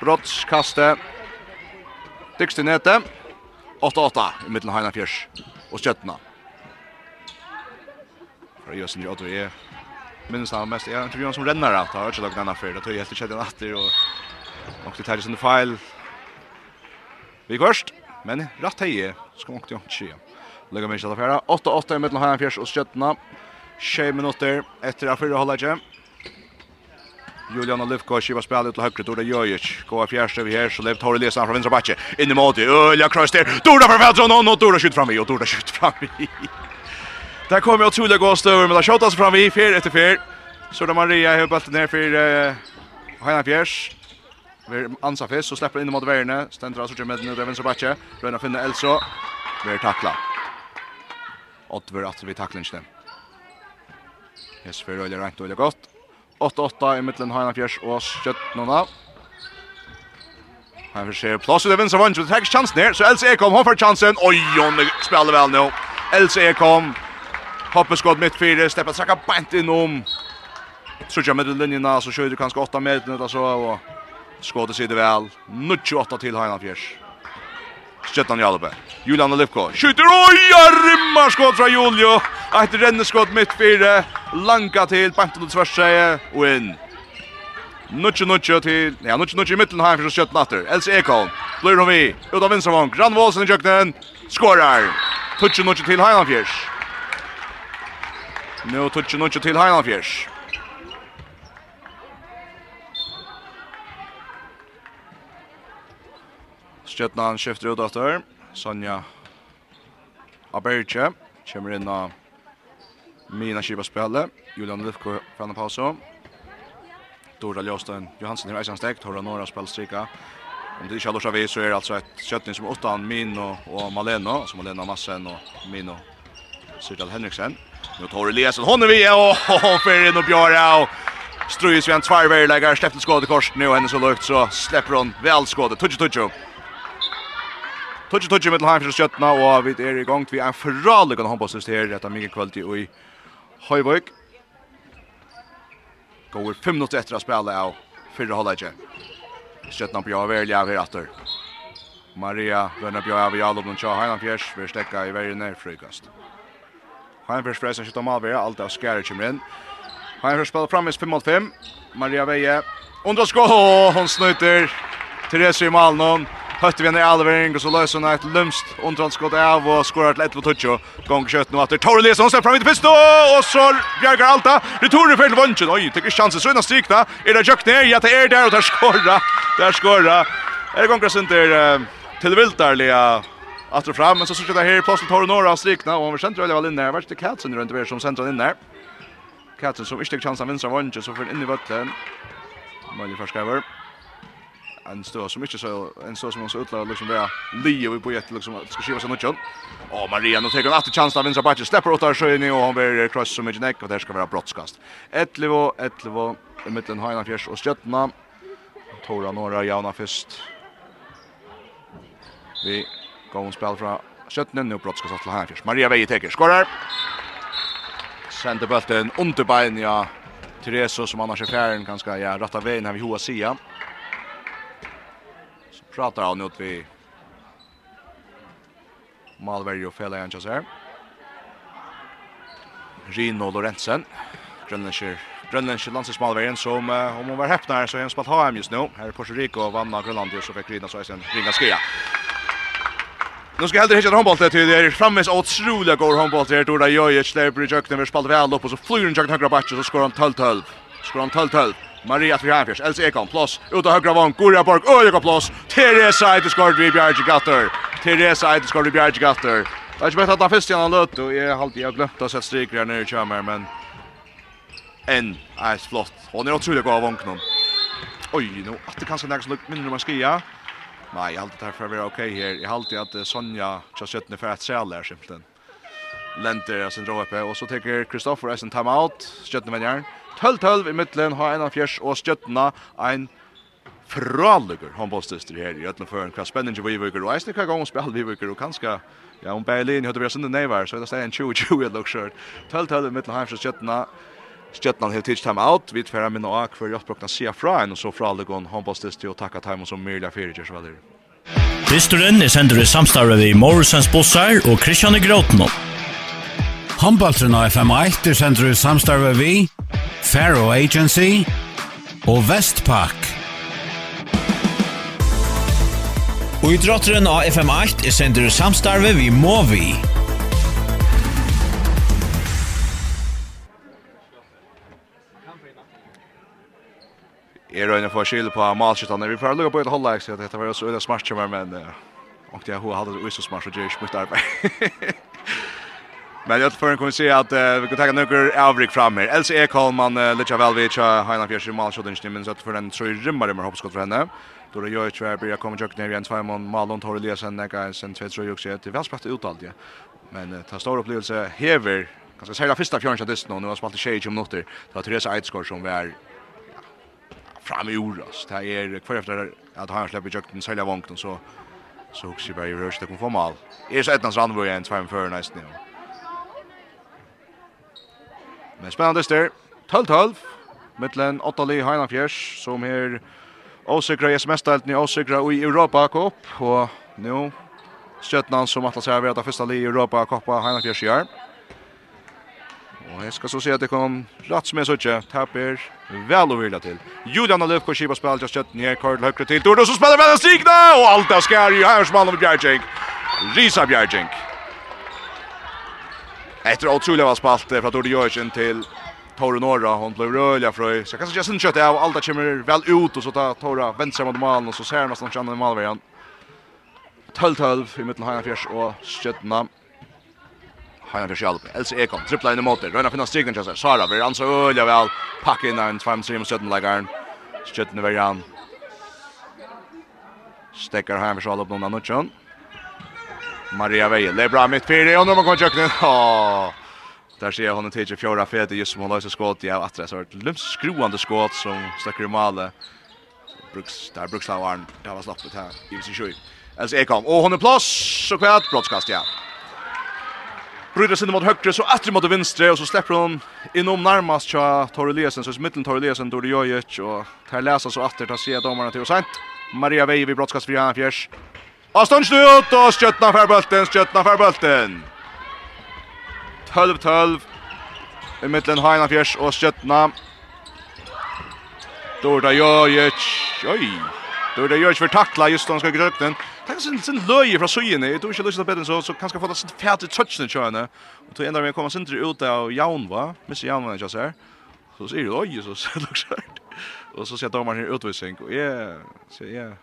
brottskaste. Dykst i nätet. 8-8 i mitten Heina Fjärs och Stjötna. För just nu att är minst av mest är intervjun som rennar att har inte lagt annan för det tar ju helt kedjan åter och och det tar ju sin file Vi först. Men rätt heje ska man inte se. Lägger mig själva färra. 8-8 i mellan Hagenfjärs och Stjärnorna. 6 minutter efter att fyra hålla igen. Julian Olivko skiva spelet till högre Dora Jojic. Går fjärste vi här så lev tar Lesan från vänstra backe. In i mål. Ölja cross där. Dora från vänster och Dora skjuter fram i och Dora skjuter fram i. Där kommer jag Tulja gå stöver men där skjuter fram i fel efter fel. Så då Maria har bollen ner för Hanna Fjärs. Ver ansa fisk så släpper in mot Verne. Stentra så kommer nu Devens Bache. Röna finner Elso. Vi Ver tackla. Ottver att vi tacklar inte. Yes, för öliga rätt och gott. 8-8 i mitten Hanna Fjärs och Stjärnorna. Han försöker plats och Devens Bache tar chans ner så Elsa Ekholm har för chansen. Oj, hon spelar väl nu. Elsa Ekholm Hoppeskott mitt fyra, steppar sakka bant inom. Så jag med linjen där så kör du kanske 8 meter eller så och Skåte sier det vel. 28 til Heina Fjers. Skjøttan Jalbe. Julian Lipko. Skjuter. ja, rimmar skått fra Julio. Et renneskått midt fire. Lanka til. Bantan og tverseie. Og inn. Nutsje, nutsje til... Ja, nutsje, nutsje i midten her for Stjøttan atter. Else Ekholm. Blir hun vi. Ut av vinstavånk. Rann Wålsen i kjøkkenen. Skårer. Tutsje, nutsje til Heina Fjers. Nå tutsje, nutsje til Heina Fjers. Stjøtnan skifter ut etter. Sonja Aberche kommer inn av Mina Kiba spille. Julian Lufko fann på så. Dora Ljåstein Johansen i eisen stekt. Hora Nora spiller strika. Om det ikke har vi så er det altså et kjøttning som åttan Mino og Maleno. Så Maleno Massen og Mino Sirdal Henriksen. Nu tar Eliasen hon är vi och för in och Björra och Strujus vi en tvärvärläggare släppte skådet i korset nu och henne så lukt, så släpper hon väl skådet. Tudjo, tudjo. Touch touch med för skjøttene, och vi är er i gang til en hoppas det här etter mycket kvalitet i Høyvøk. Går fem minutter etter å spille av fyrre halvleidje. Skjøttene på Javel, jeg er etter. Maria Vønna Bjøya ved Jalob Nuntja Heinanfjers vil stekka i veien ned frykast. Heinanfjers freisen skjøtta Malvera, alt av skærer kommer inn. Heinanfjers spiller fram i 5-5. Maria Veie, under skål, Hon snyter. Therese i Malnån. Hötte vi en alvering, och så löser hon ett lømst underhåndskott av, och skorar til 11-12, gång kött nu efter Tore Lesson slipper fram i pistå, och så bjerger Alta. Returer för vunchen, Oj, tycker chansen så innan strikna, Är det Jøkner, ja, det är där och där skorra. Där skorra. Är det gonger sinter till Viltarliga Attra fram, men så sitter det här plötsligt Tore Nora av strikna, og han centrar väl in där. Vart det Katsen runt över som centrar in där. Katsen som inte chansen vinner vunchen, så för in i vøtten. Mølje forskriver en stå som inte så en stå som så utlar liksom vara Leo vi på jätte liksom ska skiva sig något jobb. Och Maria nu tar en åter chans av vänstra backen släpper åt där sjön och han blir cross som inte neck och där ska vara brottskast. 11 11 i mitten Hainan Fjärs och Stjärna. Tora några jauna först. Vi går och spelar från Stjärna nu brottskast till Hainan Maria Veje tar skorar. Sänder bulten under benen ja. Tereso som annars är färden ganska ja rätta vägen här vi hoa sia pratar han ut vi Malberg och Fela Jankas här. Rino Lorentzen, grönländsker, grönländsker landslagsmalvergen som uh, om hon var häpnar så är hon spalt HM just nu. Här är Puerto Rico vann av Grönland och så fick Rina så sen ringa skria. Nu ska jag hellre hitta en handboll till är frammes otroliga går handboll till er Dora Jojic där blir jökten vi spalt väl upp och så flyr den jökten högra backen så skår han 12-12. Skår han 12-12. Maria Tvirhamfjers, Else Ekholm, plåss, ut av högra vann, Goria Borg, Øyeka plåss, Teresa Eideskård vi Bjarge Gatter, Teresa Eideskård vi Bjarge Gatter. Det er ikke bett at han først igjen han løt, og jeg har alltid glemt å sette striker her nere i kjømmer, men En, er flott. Hun er utrolig god av vognen. Oi, nå, at det kanskje er som minner om en skia. Nei, jeg har alltid derfor å være ok her. Jeg har alltid at Sonja Tjassjøtten er for et sel her, simpelthen. Lenter, jeg sin råpe, og så tenker Kristoffer, jeg sin time out, Tjassjøtten venner. 12-12 i middelen har en av fjers og stjøttene en fraløkker håndbollstøster her i Øtlenføren. Hva spennende vi viker, og eisne hva gang hun spiller vi viker, og kanskje Ja, om Berlin hade vi sände neivar, så det står en 20-20 i luxurt. 12-12 i mitten halvs skötna. Stjøttene har tidigt time out. Vi tvärar med några för jag plockar se fra en och så fra Legon og takka tacka time som möjliga för det så väl. Dysturen är sänder i samstarve vi Morrisons bossar och Christian Grotno. Håndbaltren av FM1 er sender i samstarve vi, Faro Agency og Vestpak. Og i drotteren av FM8 er sender i samstarve vi Movi. Er røyner for skil på malskittene. Vi får lukka på et hållag, så dette var jo øyne smart men... Og det er hun hadde det så smart, så det er ikke mye arbeid. Men jag tror kunna se att uh, vi kan ta några avrik fram här. Else Ekholm man uh, Licha Valvic har Heinla Fjärs i målskottet men så att för den tror jag rymmar med hoppskott för henne. Då det gör ju tvär blir komma kommer jag ner igen två mån Malon Torre det där guys sen två tror jag också att det väl ut allt. Men uh, ta stor upplevelse hever. Ganska säga första fjärde dess nu nu har spalt shade om noter. Det var Therese Eidsgård som var fram i oras. Det är kvar efter att han släpper jökten sälja vanken så så också bara i rörst det kommer få mal. Är så ett någon annan var en två för nästan. Men spennende styr. 12-12. Mittlen 8 li Fjers, som her åsikra i SMS-delten i åsikra i Europa Cup. Og nu Stjøtnan som atlas her ved det første li i Europa Cup av Heinan Fjers i. Og jeg skal så si at det kom rett som jeg så ikke. Tapper vel og vilja til. Julian Aløvko skipa spiller til kjøtten her. Karl Høkre til Tordo som spiller vel en signa! Og alt er skær i Heirsmann og Bjergjeng. Risa Bjergjeng. Efter otroligt var spalt från Dordi Jörgen till Tore Norra. Hon blev rörliga fröj. Så kanske Justin kött av Alda kommer väl ut och så tar Tore vänster mot mål och så ser man nästan känner målvägen. 12-12 i mitten Hajan Fjärs och Stjärna. Hajan Fjärs hjälp. Else Ekon tripplar in i mål. Röna finna stigna chansen. Sara blir anså öliga väl. Packa in en 2-3 mot Stjärna lägger. Stjärna väljer han. Stäcker Hajan Fjärs upp någon annan chans. Maria Veje. Det är bra mitt fyra. Och nu man kommer köknen. Åh. Där ser jag honom till fjärde fete just som hon löser skott. Ja, att det har ett lums skruande skott som stackar i målet. Brooks, där Brooks har. Det var slappet här. I sin sju. Alltså Ekholm. Och hon är plås. Så kvart. Brottskast, ja. Bryter sig mot högre så att mot vinstre. och så släpper hon inom närmast tja Torre Lesen så i mitten Torre Lesen då det gör ju och tar läsa så att det tar se domarna till och sent. Maria Veje vid brottskast för Jan Fjärs. Og stund ut, og skjøttene fer bulten, skjøttene fer bulten. 12-12. I middelen Heina Fjers og skjøttene. Dorda Jojic. Oi. Dorda Jojic for takla just han skal grøpe den. Takk sin, sin løye fra søyene. Jeg tror ikke lyst til bedre så, så kan skal få det sin fæt i tøtsene kjøyene. Og tog enda med å komme sin ut av Jaunva. Misse Jaunva, ikke ser. Så sier du, oi, så ser du Og så sier dommeren her utvisning. Og jeg, sier jeg,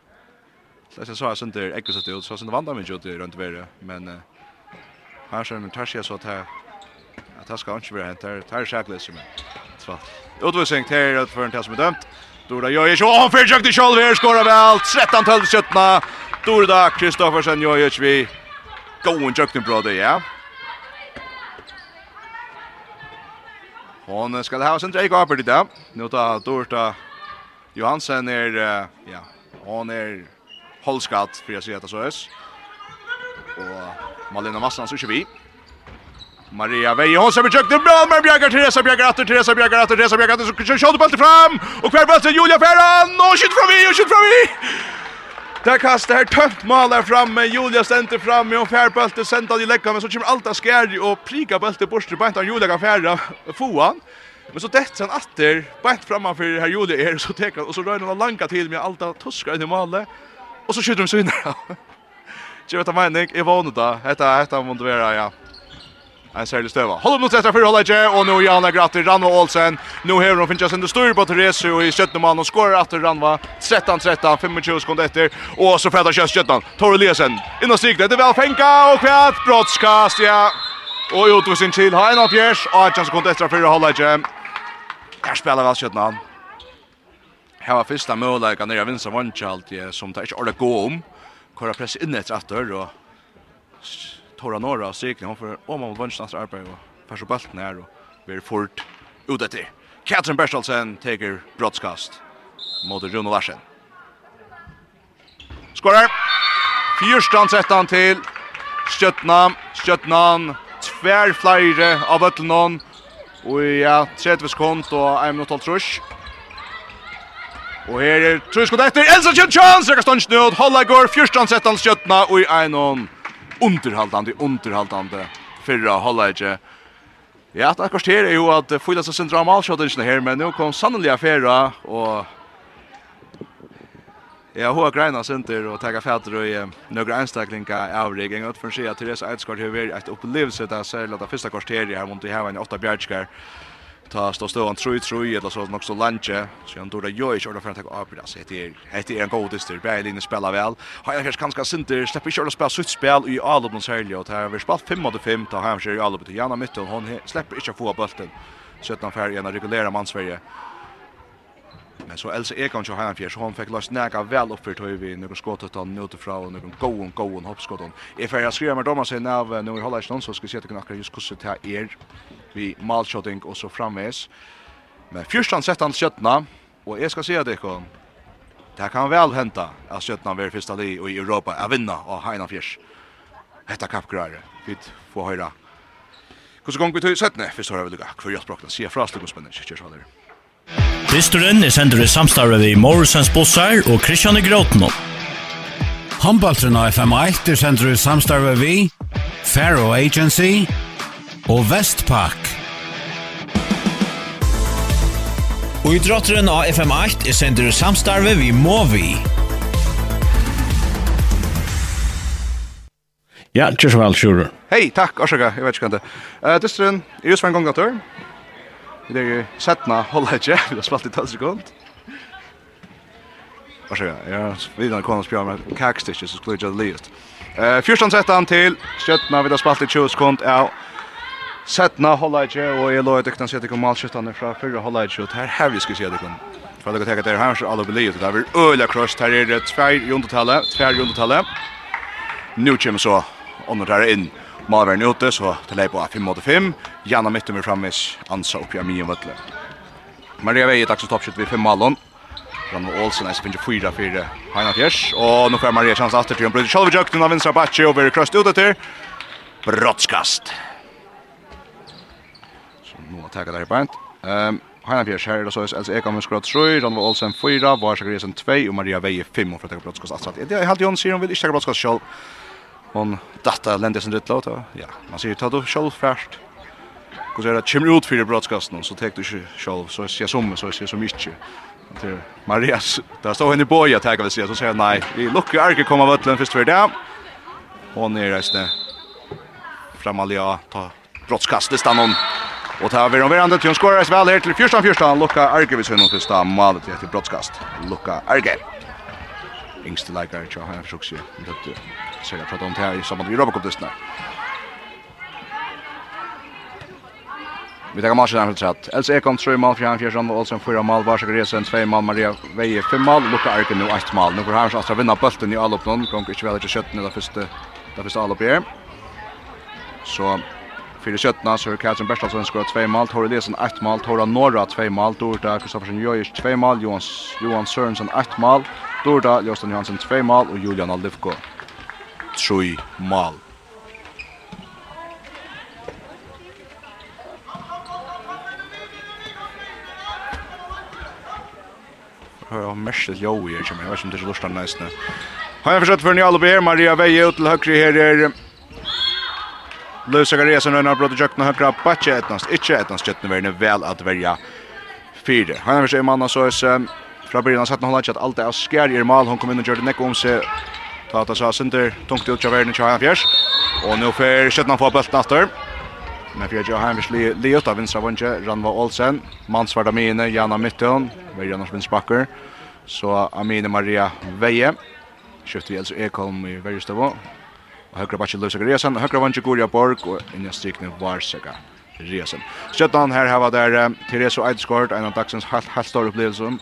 Det är så här sånt där ekvis ut. Så sånt vandrar mig ut runt värre. men här ser man tar så att här att här ska inte vara hänt. Där tar sig som så utvisning till att för en test med dömt. Dorda Jojic och han försökte själv här skora väl. 13-12 17 Dorda Kristoffersen Jojic vi går en jökten bra det ja. Hon skal ha sin drejk oppe i det. Nå tar Dorda Johansen er, ja, hon er holskat för jag ser att så är. Och Malena Massan så kör vi. Maria Veje hon som försökte bra men Bjärgar Teresa Bjärgar åter Teresa Bjärgar åter Teresa Bjärgar åter så kör bollen fram och kvar bollen Julia Ferran och skjut från vi och skjut från vi. Där kastar här tömt mål där framme Julia ständer fram och fär bollen sända i lägga men så kommer Alta skär och prika bollen bort på inte Julia kan färra foan. Men så dett sen åter bort framför här Julia är så tar och så rör den långa till med Alta tuskar i målet. Och så skjuter de svinar. Jag vet inte mening, jag vann det. Detta detta måste vara ja. En särskild stöva. Håll upp mot sätta för hålla Hollager och nu Janne Gratter Ranva Olsen. Nu har de finnas under styr på Therese och i 17 man och skorar efter Ranva 13-13 25 sekunder efter och så färdar körs Götland. Torre Lesen in och siktar. Det är väl fänka och kvätt brottskast ja. Och utvisning till fjärs. Och 18 sekunder efter för hålla Hollager. Här spelar väl Götland hava fyrsta möjligheten nere av vinstra vantjalt som tar ikke ordet gå om. kora press inn etter etter og Tora norra og Sikning, hon får om av vantjalt etter arbeid og færs og balten her og blir fort ut etter. Katrin Bertelsen teker brottskast mot Rune Larsen. Skorar! 14-13 til Stjøtna. Stjøtna tvær flere av Øtlenon. Og ja, 30 sekund og 1 minutt og trusk. Og her er truskudd etter Elsa Kjentjans, rekka stundst nød, Holla går 14-17 skjøttene og i einon underhaldande, underhaldande fyrra Holla ikke. Ja, det akkurat her er jo at fyla seg sindra av malskjøttene her, men nå kom sannelig affæra og Ja, hoa greina sinter og tega fætter og nøgra einstaklinga avrigging. Og for å si at Therese Eidskart har vært et opplevelse da særlig at det første kvarteret her mot i heva i åtta bjergskar ta stå stå han tror tror eller så något så lunche så han då gör ju själva för att ta upp det så heter heter en god dyster Berlin spelar väl har jag kanske ganska synter släpper själva spela sitt spel i alla de här och här vi spelat 5 mot 5 ta han sig i Alabama till Janna och hon släpper inte få bollen så att han färger en reguljär man Sverige Men så Elsa Ekan jo han fjær, så hon fick last næga väl upp för tøy vi nokon skot at han nøtu fra go nokon goon goon hoppskott hon. Ef jeg skriver med dommer sin av nu håller ikke noen, så ska se att kunna just hvordan det er vi malshotting och så framvis. Men fyrstan sett han skötna och jag ska säga det kon. Det kan väl hända att skötna blir första li i Europa att vinna och Heina Fjärs. Hetta kapgrar. Vi får höra. Hvordan gong vi tøy settne, fyrst har jeg vel lukka, hvor jeg språkna sier fra slik og spennende, kjørs hva dere. Dysturen er sender i samstarve vi Morrisons Bossar og Kristian i Gråten. Håndbaltrena FM1 er sender i samstarve vi Faro Agency og Vestpak. Og i drotteren av FM8 er sender samstarve vi må vi. Ja, kjør så vel, kjører. Hei, takk, årsaka, jeg vet ikke hva det. Uh, Dysteren, er just for en gang gator. Det er jo settna, holder ikke, vi har spalt i 12 sekund. Årsaka, jeg har videre kåne og spjør med kakstikker, så skulle jeg ikke ha det livet. Uh, 14 til skjøttna, vi har spalt i 20 sekund, ja, Sætna Hollage og jeg lå et økna sett ikke malskiftene fra fyrre Hollage og her her vi skal se det kun. For det går til her her alle blir det er øyla kross her er det tvær jundetallet, tvær jundetallet. Nu kommer så under der inn. Malvern ute så til leip på 5 mot 5. Janna mitt med framvis Ansa oppi av min vøtle. Maria Vei takk så toppskjøtt ved 5 malon. Janne Olsen er spinner 4 4 Heina Fjers og nå får Maria chans etter til en brød. Sjalvi Jøkten av vinstra batje og blir krøst ute til. Brottskast tackar där bant. Ehm Hanna Pierre Sherrod så alltså jag kommer skrot tror Jan Olsen 4, Vars Gresen 2 och Maria Veje 5 och för att ta brottskast att. Det är helt Jon Siron vill inte ta brottskast själv. Hon datta länder sin rätt låt. Ja, man ser ta då själv först. Hur ser det kommer ut för brottskasten så tar du själv så ser som så ser som inte. Det Marias där står henne boja tackar vi ser så säger nej. Vi luckar Arke kommer vattlen först för det. Hon är resten. Framalja ta brottskastet stannar hon. Och tar vi omverande till en skorare sväl här till 14-14. Luka Arge vid sönnen första målet till brottskast. Luka Arge. Yngste läkare tror jag har försökt se. Det ser jag prata om det här i samband med Europacup-testerna. Vi tar matchen här för tratt. Else Ekon, 3 mål, Fjärn Fjärsson och Olsen 4 mål, Varsåg Resen 2 mål, Maria Veje 5 mål, Luka Arke nu 8 mål. Nu får Harms Astra vinna bulten i alloppnån. Kommer inte väl till 17 eller första, det första allopp här. Så Fyrir sjötna så har Katrin Bertalsson skorat 2 mål, Tora Lesen 1 mål, Tora Norra 2 mål, Dorda Kristoffersen Jojic 2 mål, Johan, Johan Sørensen 1 mål, Dorda Jostan Johansen 2 mål og Julian Alivko 3 mål. Hör om mestet Jojic, men jag vet inte om det är så lustan nästan. Har jag försökt för en jalobe här, Maria Veje ut till högre här är Lewis Zachariasen har några brott i jökna högra backe etnast, Inte etnast jötna verden väl att välja fyra. Han har sig manna så är fra början har satt någon att allt är skär i mal. Hon kom in och gjorde nekko om sig. Tata sa center tungt ut av värne tjänar fjärs. Och nu för skötna på bollen efter. Men för jag har visli av vänstra vänster Ranva Olsen, Mansvarda Mine, Jana Mitton, Marianne Svinsbacker. Så Amine Maria Veje. Skiftar vi alltså Ekholm i Värjestavo. Högra backen Luis Resan, högra vänster Gurja Borg och inne strikne Varsega. Resan. Stjärnan här har där Therese Eidskort, en av dagsens helt helt stor upplevelser.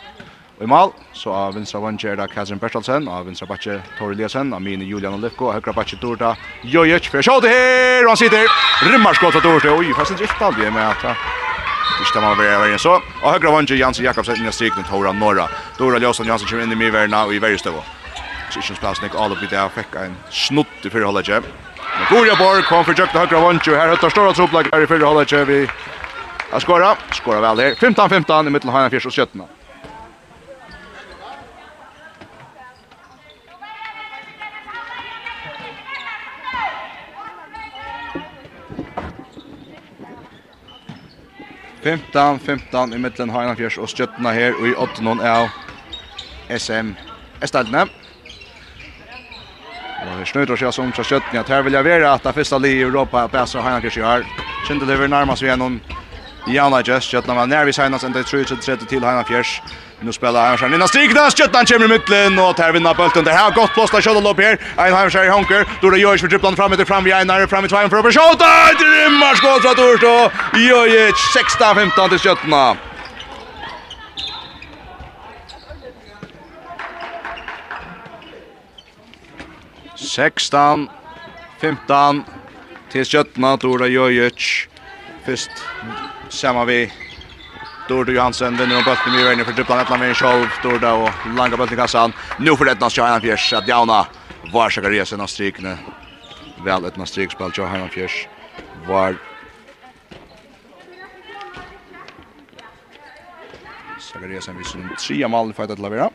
Og i mal, så av Vinstra vänstra er da Kazim Bertelsen, av Vinstra backe Tori Liasen, av mine Julian Olivko, högra backe Dorda Jojic. for jeg sjå det her, og han sitter. Rimmar skott åt Dorda. oi, fast inte riktigt med at Det man väl väl så. Och högra vänster Jansen Jakobsen inn i strikning, Tora Norra. Dora Jansson Jansen kommer inn i mye verden og i värsta faktisk ikke spes nek alle blir det fikk en snutt i fyrre halvdje men Goria Borg kom for jøkta høyre vantjo her høytter stora troplag her i fyrre halvdje vi har skåra skåra vel her. 15-15 i middelen Heina Fjers og 17 15, 15 i middelen Heinafjers og Stjøttena her og i 8 av SM Estaldene. Och det snöter sig som så skött här vill jag vara att det första li i Europa passar han kanske gör. Kände det över närmast vi någon Janna just skött när man när vi signas ända 3-30 till Hanna Fjärs. Nu spelar han sen innan Stigna skjuttan kommer mittlen och tar vinna bulten. Det här har gått plåsta skjuttan upp här. En i Honker. Då det görs för dribblan fram efter fram i Einar fram i tvåan för över Det Drimmar skott så att Ursto. Jojic 16-15 till skjuttan. 16, 15, til Kjøttna, Dora Jøjic, først samme vi Dorda Johansen vinner om bøtten i veien for dribblan etla med en sjolv, Dorda og langa bøtten i kassan. Nå for etna skal Heinan Fjers, at Jauna var Sakariasen av strikene. Vel etna strikspill til Heinan Fjers var Sakariasen viser en tria malen for etla vera.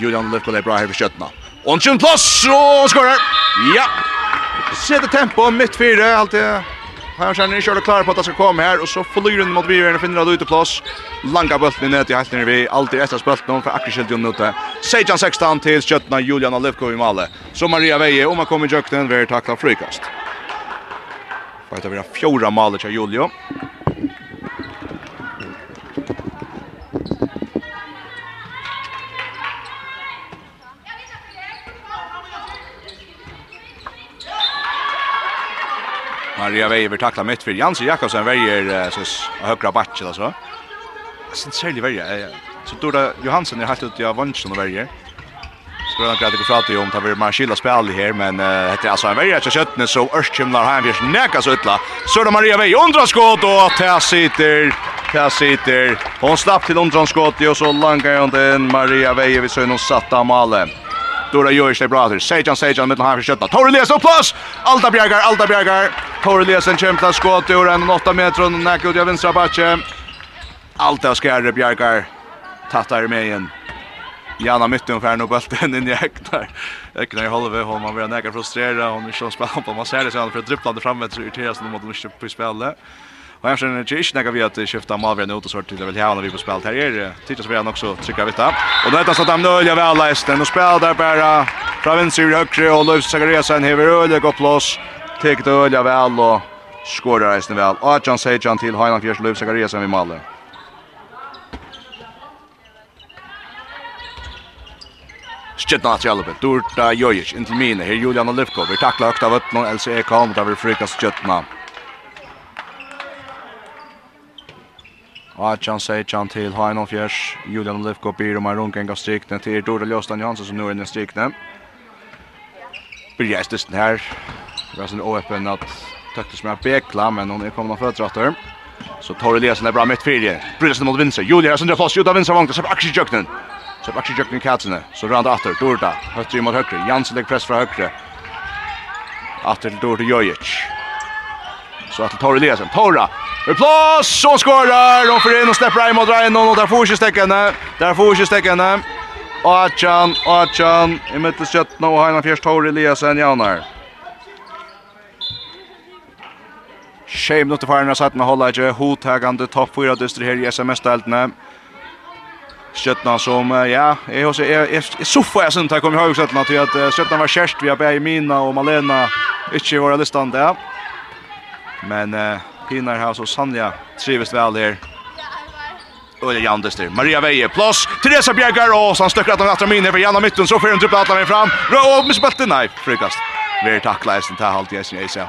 Julian Lefko Lefkola bra her for kjøttene. Og han kjønner plass, og skårer! Ja! Sette tempo, midt fire, alltid. Her kjenner ikke klar på at han skal komme her, og så flyr han mot Viveren og finner han ute plass. Langa bulten i ned helt helten vi, alltid etter spølten, for akkurat kjølt jo ute. Sejan 16 til kjøttene, Julian Lefkola i male. Så Maria Veie, om han kommer i kjøkken, vil takla frykast. Bare til å være fjorda maler til Julio. Maria Weiber tacklar mitt för Jans Jakobsen väljer så högra batch eller så. Sen säljer väljer. Så då där Johansson är helt ute av vänstern och väljer. Så då kan det gå framåt om tar vi Marcilla spel här men heter alltså en väljer så köttne så örskimlar han förs näka så utla. Så då Maria Weiber undrar skott och där sitter där sitter. Hon slapp till undrar skott och så långa hon den Maria Weiber vid så någon satta målen. Dora gör sig bra där. Sejan Sejan med han förskötta. Tor Elias upp plus. Alta Bjärgar, Alta Bjärgar. Tor Elias en kämpa skott ur en 8 meter och näck ut av vänstra backe. Alta skärre Bjärgar. Tattar med igen. Jana mitt ungefär nu bulten in i Eknar. Eknar i halva hon man blir näka frustrerad hon nu så spänd på man ser det så han för dribblande framåt så irriteras när man inte på spelet. Och jag känner inte när vi att skifta Malvern ut och så till väl här när vi på spel här är tittar så vi han också trycka vita. Och då är det så att de nöjer väl lästen och spelar där bara Province i högre och Löf Zachariasen häver öle går plats. Tek det öle väl och skorar resten väl. Och John Sejan till Heinrich Fjärs Löf Zachariasen vid Malvern. Stjärna att hjälpa. Durta Jojic in till Mine. Här Julian Olivkov. Vi tacklar högt av öppna. LCE kom. Där vill frykas Stjärna. Atjan Sejan til Hainon Fjers, Julian Olivko byr om en runken av strikne til Dora Ljostan Jansson som nu er inne i strikne. Byrja estesten her. Det var sånn öppen at tøktes med Bekla, men hon er kommet av fødratter. Så Torre Eliasen er bra mitt fyrje. Brydesen mot Vinser. Julia er sindra plass, Juda Vinser vangt, så er Aksje Så er Aksje Jøknen katsene. Så randa atter, Dorda, høytre mot høyre. Jansson legger press fra högre. Atter til Dorda Jojic. Så att Torre Eliasen. Torra. plås, och skorar och för in och släpper in mot Ryan och där får ju stäckande, Där får ju stäckande. Achan, Achan, i mitt sjöttna och Heina Fjärs Torre Eliasen janar. Shame not to fire in satt med hålla ju hotagande topp 4 dyster här i SMS-deltene. Sjötna som, ja, jag hos är soffa jeg jag sånt här kommer jag ihåg sjötna till att Sjötna var kärst via Mina og Malena ikke i våre listande. Ja. Men eh, Pinar har så sannliga trivs väl här. Ulla Janderster, Maria Veje, plus Teresa Bjergar, och han stöcker att han attra minne för Janna mitten så får hun trippla atla min fram, och med spøtte, nei, frukast. Vi takla eisen, ta halvt i eisen, eisen.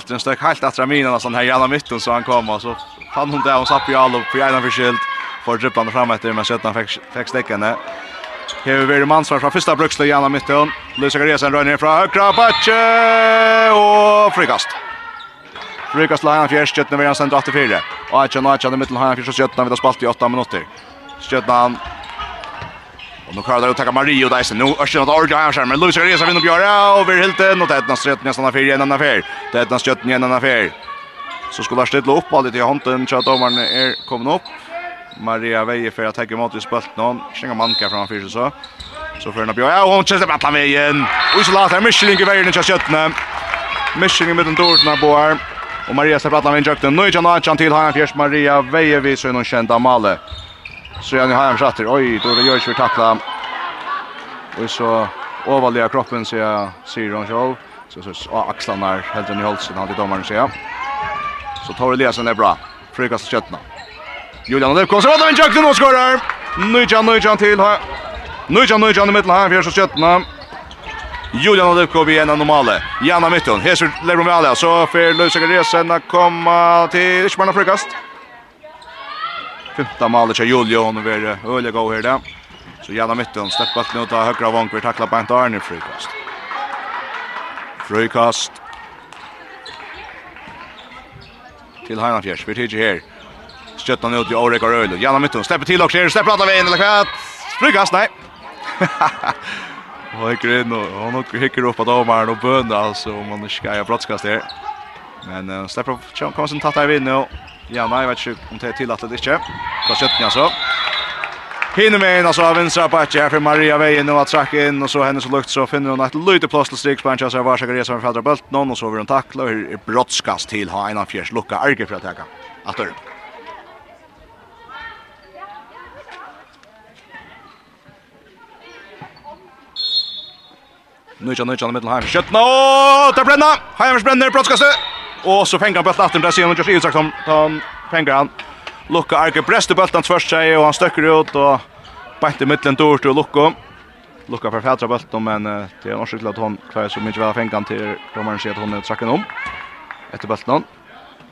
stök støk helt attra minne, han här Janna mitten så han kom, och så fann hon där och satt på all, och på gjerne forskilt, for trippla fram efter men 17 fikk stekkene. Hever Veri Mansvar fra första bruksle i andra mitten. Luis Garesen rör ner från högra backe och frikast. Frikast la han fjärst, Kjötna Veri han 84. Och Aitjan och Aitjan i mitten har han fjärst, Kjötna vid har spalt i 8 minuter. Kjötna han Och nu klarar det att ta Mario där sen. Nu är det något ordentligt här men Luis Garesen vinner Björra och Veri Hilton. Och det är ett nästan rätt nästan affär igen en affär. Det är ett nästan rätt nästan affär. Så skulle han stilla upp allt i hånden så att domaren är kommit upp. Maria Veje för att ta emot i spalt någon. Känga manka från fyra så. Så för att ja, hon känner bara vägen. Och så låter Michelin i vägen till köttna. Michelin med den dårna boar. Och Maria släpper alla vägen jakten. Nu är Jan Chan till han fjärs Maria Veje vi så någon kända Male. Så jag har han. Oj, då det görs för tackla. Och så överliga kroppen så jag ser hon själv. Så så axlarna helt i halsen hade domaren så ja. Så tar det läsen är bra. Frikast köttna. Julian Lefkos som vinner jakten och skorar. Nujan Nujan till här. Nujan Nujan i mitten här för köttna. Julian Lefkos blir en normale. Janna mitten. Hesur Lebron Valia så för Luisa Gresen att komma till Ishmana Frukast. Femta målet till Julian och är öliga gå här där. Så Janna mitten släpper bollen åt högra vånk vi tacklar på Arne Frukast. Frukast. Till Heinafjärs, vi tidigare här. Skjøttan ut i Årek og Røylo. Janna Mytton släpper til og skjer, släpper alla veien, eller kvart. Spryggas, nei. og hikker inn, og han hikker opp av domaren og bønda, altså, om han ikke skal brottskast her. Men uh, släpper opp, kommer sin tatt her vinn, og Janna, jeg vet ikke om det er tillatt eller ikke. Fra Skjøttan, altså. Hinner med en, altså, av vinstra bakke her for Maria veien, og at trakk inn, og så henne så lukt, så finner hun et lite plås til strikspantja, så er Varsaker resa med fædra bølt, noen, og så vil hun takla, og her er brottskast til ha en av fjers lukka arge for å teka. Atter. Nu Nujan Nujan mittel Heimers Kött nå, der bränna. Heimers bränner brottskaste! Och så fänger han bøtten efter där ser man just Isak som fenger han. Lucka Arke brester bøtten först sig och han stöcker ut, och bänt i mitten dort och Lucka. Lucka för fædra bøtten, men det är norsk til at hun så mycket väl fänger han till domaren sier att hon är tracken om. Etter Nu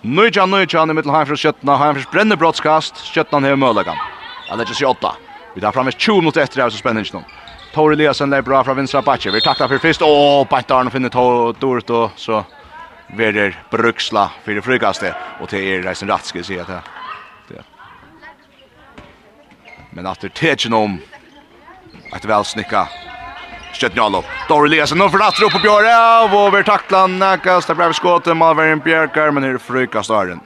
Nujan Nujan i mittel Heimers skjøttene, Heimers brenner brottskast, skjøttene har møllegan. Jeg är ju åtta. Vi tar fram 20 minuter efter det, så spänningen. Tor Eliasson lägger bra från vänstra backen. Vi tackar för först. Åh, Bajtarn finner Tor Dort och så Verder Bruxla för det frukaste och till er reisen rätt ska se att det. Men efter om att väl snicka Stjøtnjalo. Dori Lesen nå forlatter opp på Bjørre, og över taklan, nækast, det ble skåte, Malveren Bjerkar, men her frykast Arjen.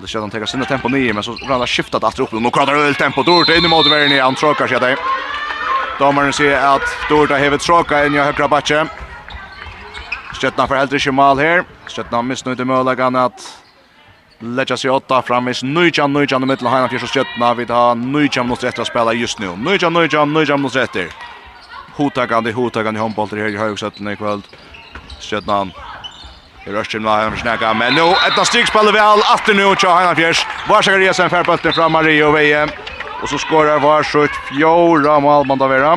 Hade sett han ta sinna tempo ner men så ralla skiftat åter upp och nu kradar öl tempo dort in mot värn i han tråkar sig där. Domaren ser att Dorta hever tråka in i högra backe. Stöttna för äldre Kemal mål här. Stjärna missnöjd med möjligheten att Lägga sig åtta fram i Nujjan, Nujjan i mitten av Heinafjärs och Stöttna. Vi tar Nujjan mot rätt att spela just nu. Nujjan, Nujjan, Nujjan mot rätt. Hotagande, hotagande håndbolter här i högsätten i kväll. Stjötna Det rörs till Mahan Snäcka, men nu ett av strykspel väl efter nu och Hanna Fjärs. Var ska resa en färbulten från Mario och Veje. Och så skorar var så ett fjärde mål man Vera.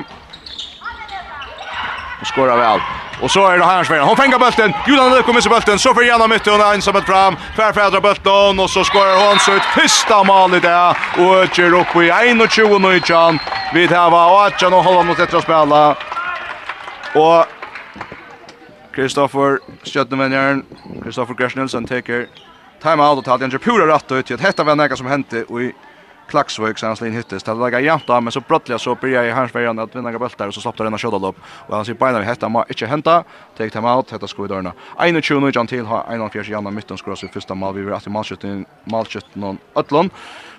Och skorar väl. Och så är det Hansvärden. Hon fänger bulten. Julian Lök kommer så bulten. Så för gärna mitt och ensam ett fram. Färfädra bulten och så skorar hon så ett första mål i det. Och kör upp i 21 och 19. Vi tar va och att jag håller mot ett spela. Och Kristoffer Stjøtnevenjern, Kristoffer Gersnilsen teker timeout og tatt en pura rätt ut till att hetta var något som hände og i Klaxvik sen slin hittes. Det lägger jämnt av men så brottliga så börjar i hans vägen att vinna bultar och så slapp det denna skjuta lopp. Och han ser på vi hetta må inte hända. Take time out. Hetta skulle dörna. 21 John till har 41 Janna mitten skulle så första mål vi var att målskytten matchet någon Ötlund.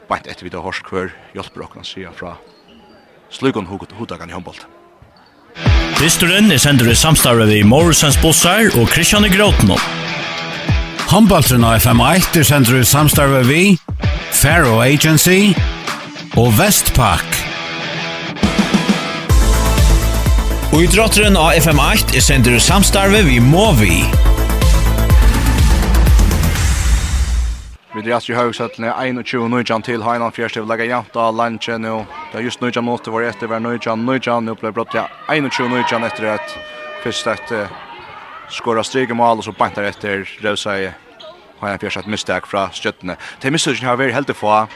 Bant efter vi då Horskvör hjälper och kan se från Slugon Hugot Hudagan i handboll. Dysturen er sender i samstarve vi Morrisons Bossar og Christian i Gråten. Håndbaltren av FM1 er sender i samstarve vi Faro Agency og Vestpak. Og idrotteren av FM8 er sender i samstarve vi Movi. Vi drar ju högt att 21 nu jam till Heinan fjärde vi lägga jämnt av lunch nu. Det är just nu jam måste vara efter var nu jam nu jam nu blir brott ja. 21 nu jam efter att första att skora stryka mål och så bantar efter. Rosa i Heinan fjärde ett misstag från stöttene. Det misstagen har varit helt få.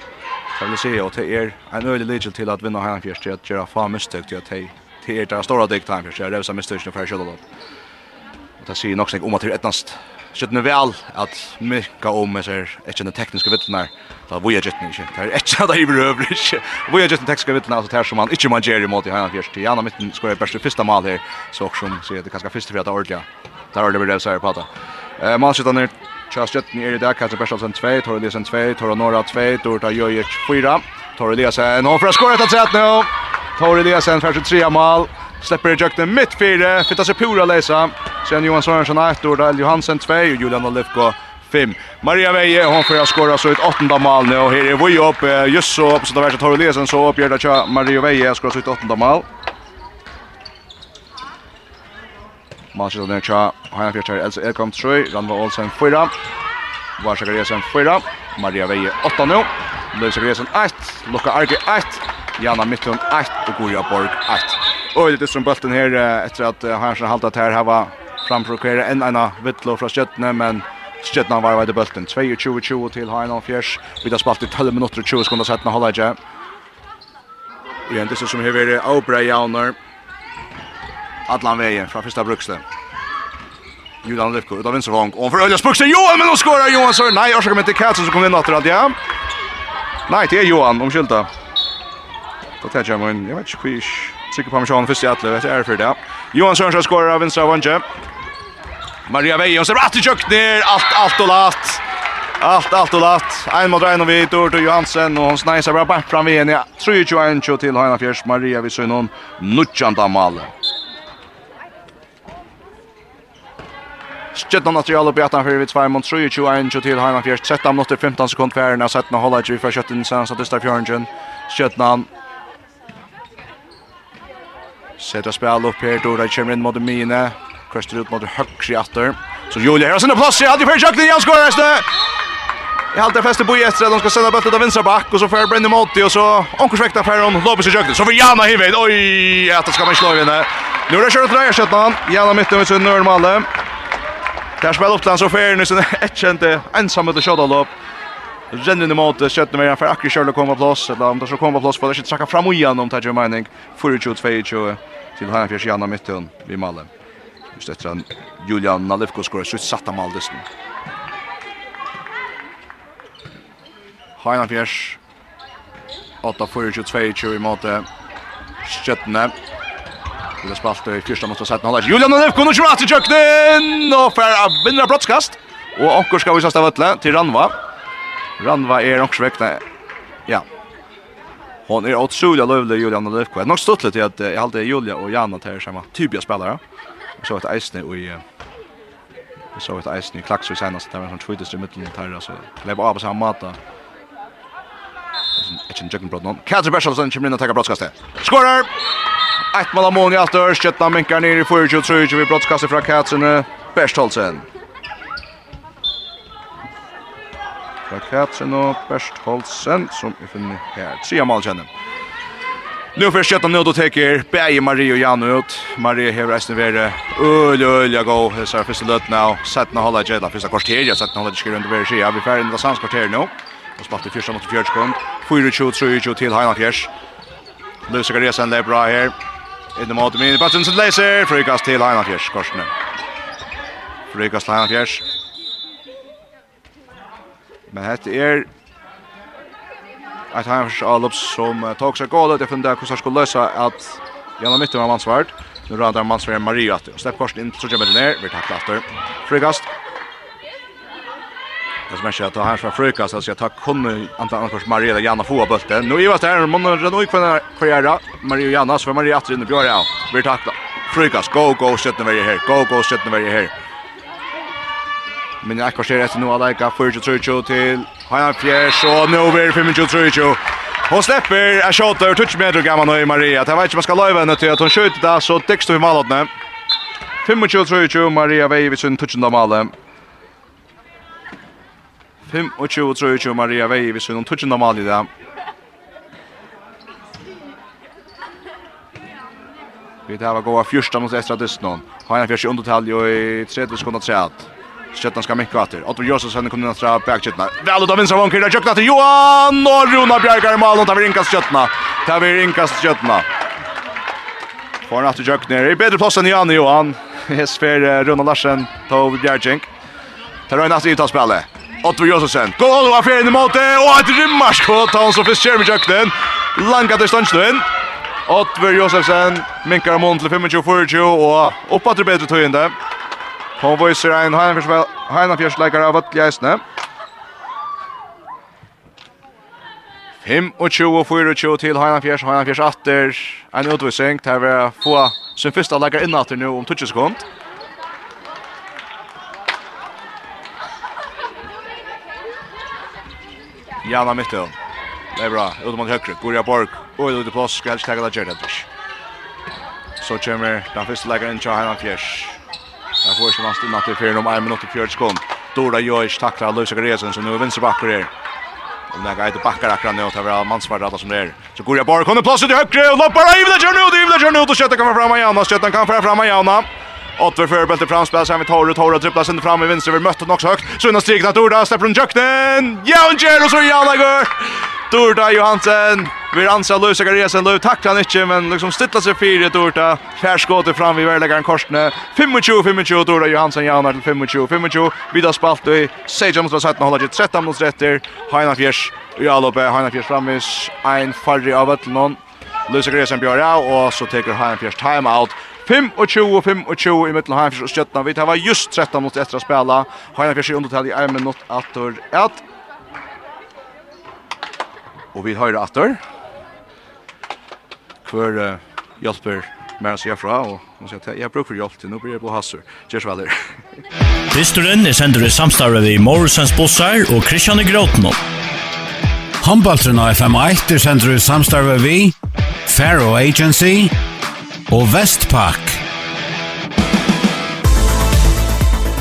Jag vill se att det är en ölig legend till att vinna Highland fjärde att göra få misstag. Till att det är det stora diktan första Rosa misstagen för själva. Det säger nog sig om att det är ettast skjøttene vel at mykka om med ser ikke den tekniske vittlenar da vi er gjøttene ikke det er ikke at det er berøver ikke vi er gjøttene tekniske vittlenar altså det er som man ikke man gjør i måte i hegna fjerst til gjerne mitten skår jeg best første mal her. Så som sier det kanskje første fyrir at det er ordelig det er ordelig vi her på det malskjøttene er Tja Stjøtten er i dag, Katja Bersalsen 2, Tora Eliasen 2, Tora Nora 2, Dorta Jojic 4, Tora Eliasen, og for å skåre etter 13 nå, Tora Eliasen, første 3 mal, Släpper i jökten mitt fyra, fittar sig pura läsa. Sen Johan Sörensson 1, Ordal Johansen 2 och Julian Olivko 5. Maria Veje, hon får skåra så ett åttonda mål nu. Och här är vi upp just så upp så det värsta tar och lesen så uppgör det Maria Veje skåra så ett åttonda mål. Manchester där tja, Hanna Fjertar, Elsa Elkom 3, Randva Olsen 4, Varsha Gresen 4, Maria Veje 8 nu, Lösa Gresen 1, Lukka Arke 1, Jana Mittun 1 Och Goria Borg 1. Och lite som bulten att etter har Hansen här här var framprovokere en ena vittlo från skjøttene, men skjøttene var vei til bulten. 22-20 til Heinald Fjers. Vi har spalt i 12 minutter og 20 sekunder settene holder ikke. Og igjen, dyster som har vært avbrei jauner. Adlan veien fra første brukste. Julian Lefko, ut av vinsterfang. Og for Øljas Bukse, Johan, men nå skårer Johan Søren. Nei, årsaker med til Katsen som kommer inn etter ja. Nei, det er Johan, omskylda. Da tenker jeg, men jeg vet ikke hva Trykker Parmesan først i atle, vet er for det. Johan Sørensen skorar av vinstra vanje. Maria Veijon ser rätt i kökner, allt, allt og latt. Allt, allt og latt. Ein mot en og vi dør til Johansen, og hon sneiser bra bort fram igjen. Ja, 3-21 til Heina Fjers. Maria vi søgner hon nutjant av malen. Stjøttan at Real oppe i 18 fyrir vi 2 mot 3, 21 til Heina Fjers. 13 minutter, 15 sekund færgen av 17 og ikke vi fra kjøtten senast at det er fjøringen. Sätter spel upp här då där kommer in mot Mina. Kostar ut mot högre åter. Så Julia har sin plats. Jag hade för jag kunde skora det. Jag hade fäste på Jesper de ska sända bollen till vänstra back och så för Brendan Motti och så Onkurs väktar hon Lopez i jökte. Så för Jana Hivet. Oj, att ska man slå in där. Nu är det kört där skottan. Jana mitt med sin normala. Där spelar upp till han så för nu så ett kände ensam med det skottet lopp renner mot Köttenberg för akkurat Schörle kommer på plats. Eller om det så kommer på plats på det ska fram och igenom Tajer Mining. 42-22 till Hanfjärs Janna mitten vid Malle. Just efter att Julian Nalivko skorar så satta mål Hanna Hanfjärs 8 för 22 i mot Köttenberg. Det spalt i första mot sätta håller. Julian Nalivko nu kör att i köknen och för att vinna brottskast. Och Anker ska av stävla till Ranva. Ranva er också väckna. Ja. Hon är otroligt lovlig Julian och Löfqvist. Nog stått lite att jag alltid Julia och Janna till samma typiska spelare. Så ett Eisne och i så ett Eisne i Klaxo senast där sån tvåtes i mitten där alltså. Lever av samma mata. Ett en jäkla brodnon. Kazer Bersalsen kommer in och tar brottskastet. Skorar! Ett mål av Moni Alter, skjøttene minker ned i 4-23 vi brottskastet fra Katsene, Berstholsen. fra Katrin og Berstholsen, som vi finner her. Tre målkjenne. Nu för skjuta nu då teker Berge Marie och Jan ut. Marie har resten vara öl öl jag går Det er första löt nu. Sätt nu hålla jävla första kvarter jag sätt nu hålla skriva under värre ja vi färdig med sans kvarter nu. Och spalt i första mot fjärde sekund. 4-2-3-2 till Heinz Fjärs. Nu ska resan bra här. Inne mot min passen så laser frikast til Heinz Fjärs korsne. Frikast Heinz Fjärs. Men hette er at han har som tog seg gålet, jeg funnet hvordan han skulle løse at gjennom mitten var mannsvart, nu radar mannsvart Maria atter, og slepp korsen inn, så kommer det ned, vi takler atter, frikast. Det som er ikke at han fra frikast, altså jeg tar kun antall annet Maria eller Janna få av bøltet. Nå i vast her, må nå nå i kvarjera, Maria og Janna, så var Maria atter inne i bjørja, vi takler. Frikast, go, go, 17 verger her, go, go, 17 verger her. Men jeg kvarser etter noe av leika, 4-3-2 til Heinan Fjers, og nå over 5-3-2. Hon släpper en shot över touch med gammal och Maria. Det var inte man ska löva henne till att hon skjuter där så täcks vi målet nu. 25-23 Maria Vejvic en touch av målet. 25-23 Maria Vejvic en touch av i det. Vi tar var goa fyrsta mot Estra Dysnon. Har han fjärde undertal i 30 sekunder träd. Stjøttan skal mekka atter. Otto Josefsen kom inn atra bakstjøtna. Vel ut av vinstra vanker, er tjøkna til Johan og Runa Bjergar i malen. Det er inkast stjøtna. Det er inkast Får han atter tjøkna. I bedre plass enn Jan Johan. Hes fer Runa Larsen, Tov Bjergjeng. Det er en atter i spillet. Otto Josefsen. Gå og av ferien i måte, og et rymmarskott, han som fisk skjer med kjøkkenen. Langa til stundstuen. Otto Josefsen minkar av mån til 25-24, og oppatter bedre tøyende. Hon viser ein Heinafjørsleikar av Vøtli Eisne. 25 og 24 til Heinafjørs, Heinafjørs atter. En utvisning, til vi få sin første leikar innatter nå om 20 sekund. Jana Mittel. Det er bra. Ut mot høyre. Gorja Borg. Og ut i plass. Skal helst tagga det gjerne. Så kommer den første inn til Heinafjørs. Heinafjørs. Där får ju vast innan till fyra om en minut och 40 sekund. Dora Jojic tacklar Luisa Gresen som nu är vänsterbacker här. Och när Gaito backar akkurat nu och tar väl mansvärd alla som det är. Så går jag bara kommer plats ut i högre och loppar av det nu, det är nu och sätter kan fram igen och sätter kan fram fram igen. Åtta förbälte framspel sen vi tar och tar och dribblar sen fram i vänster vi mötte också högt. Så innan strikna Dora släpper från Jöknen. Ja och Jero så Janagor. Dora Johansen Vi anser Løv Zakariasen Løv tacklar han inte men liksom stilla sig för ett orta. Färskåter fram vid värläggaren korsne. 25-25 då Johansson Janar till 25-25. Vidar spalt i Sejam mot sätta hålla till 13 mot rätter. Heina Fjärs i alloppe Heina Fjärs framvis en farri av att någon Løv Zakariasen av och så tar Heina Fjärs timeout. 25 25 i mitten av Heimfjärs och Stjötna. Vi tar just 13 mot ett att spela. Heina Fjärs i undertal i en minut att ett. Och vi har det hver uh, hjelper mer å si og hun sier at jeg bruker hjelp til, nå blir jeg på hasser. Gjørs vel her. Ristoren er sender i samstarve i Morrisens Bossar og Kristian i Gråten. Av FM1 er sender i samstarve vi, Faro Agency og Vestpak.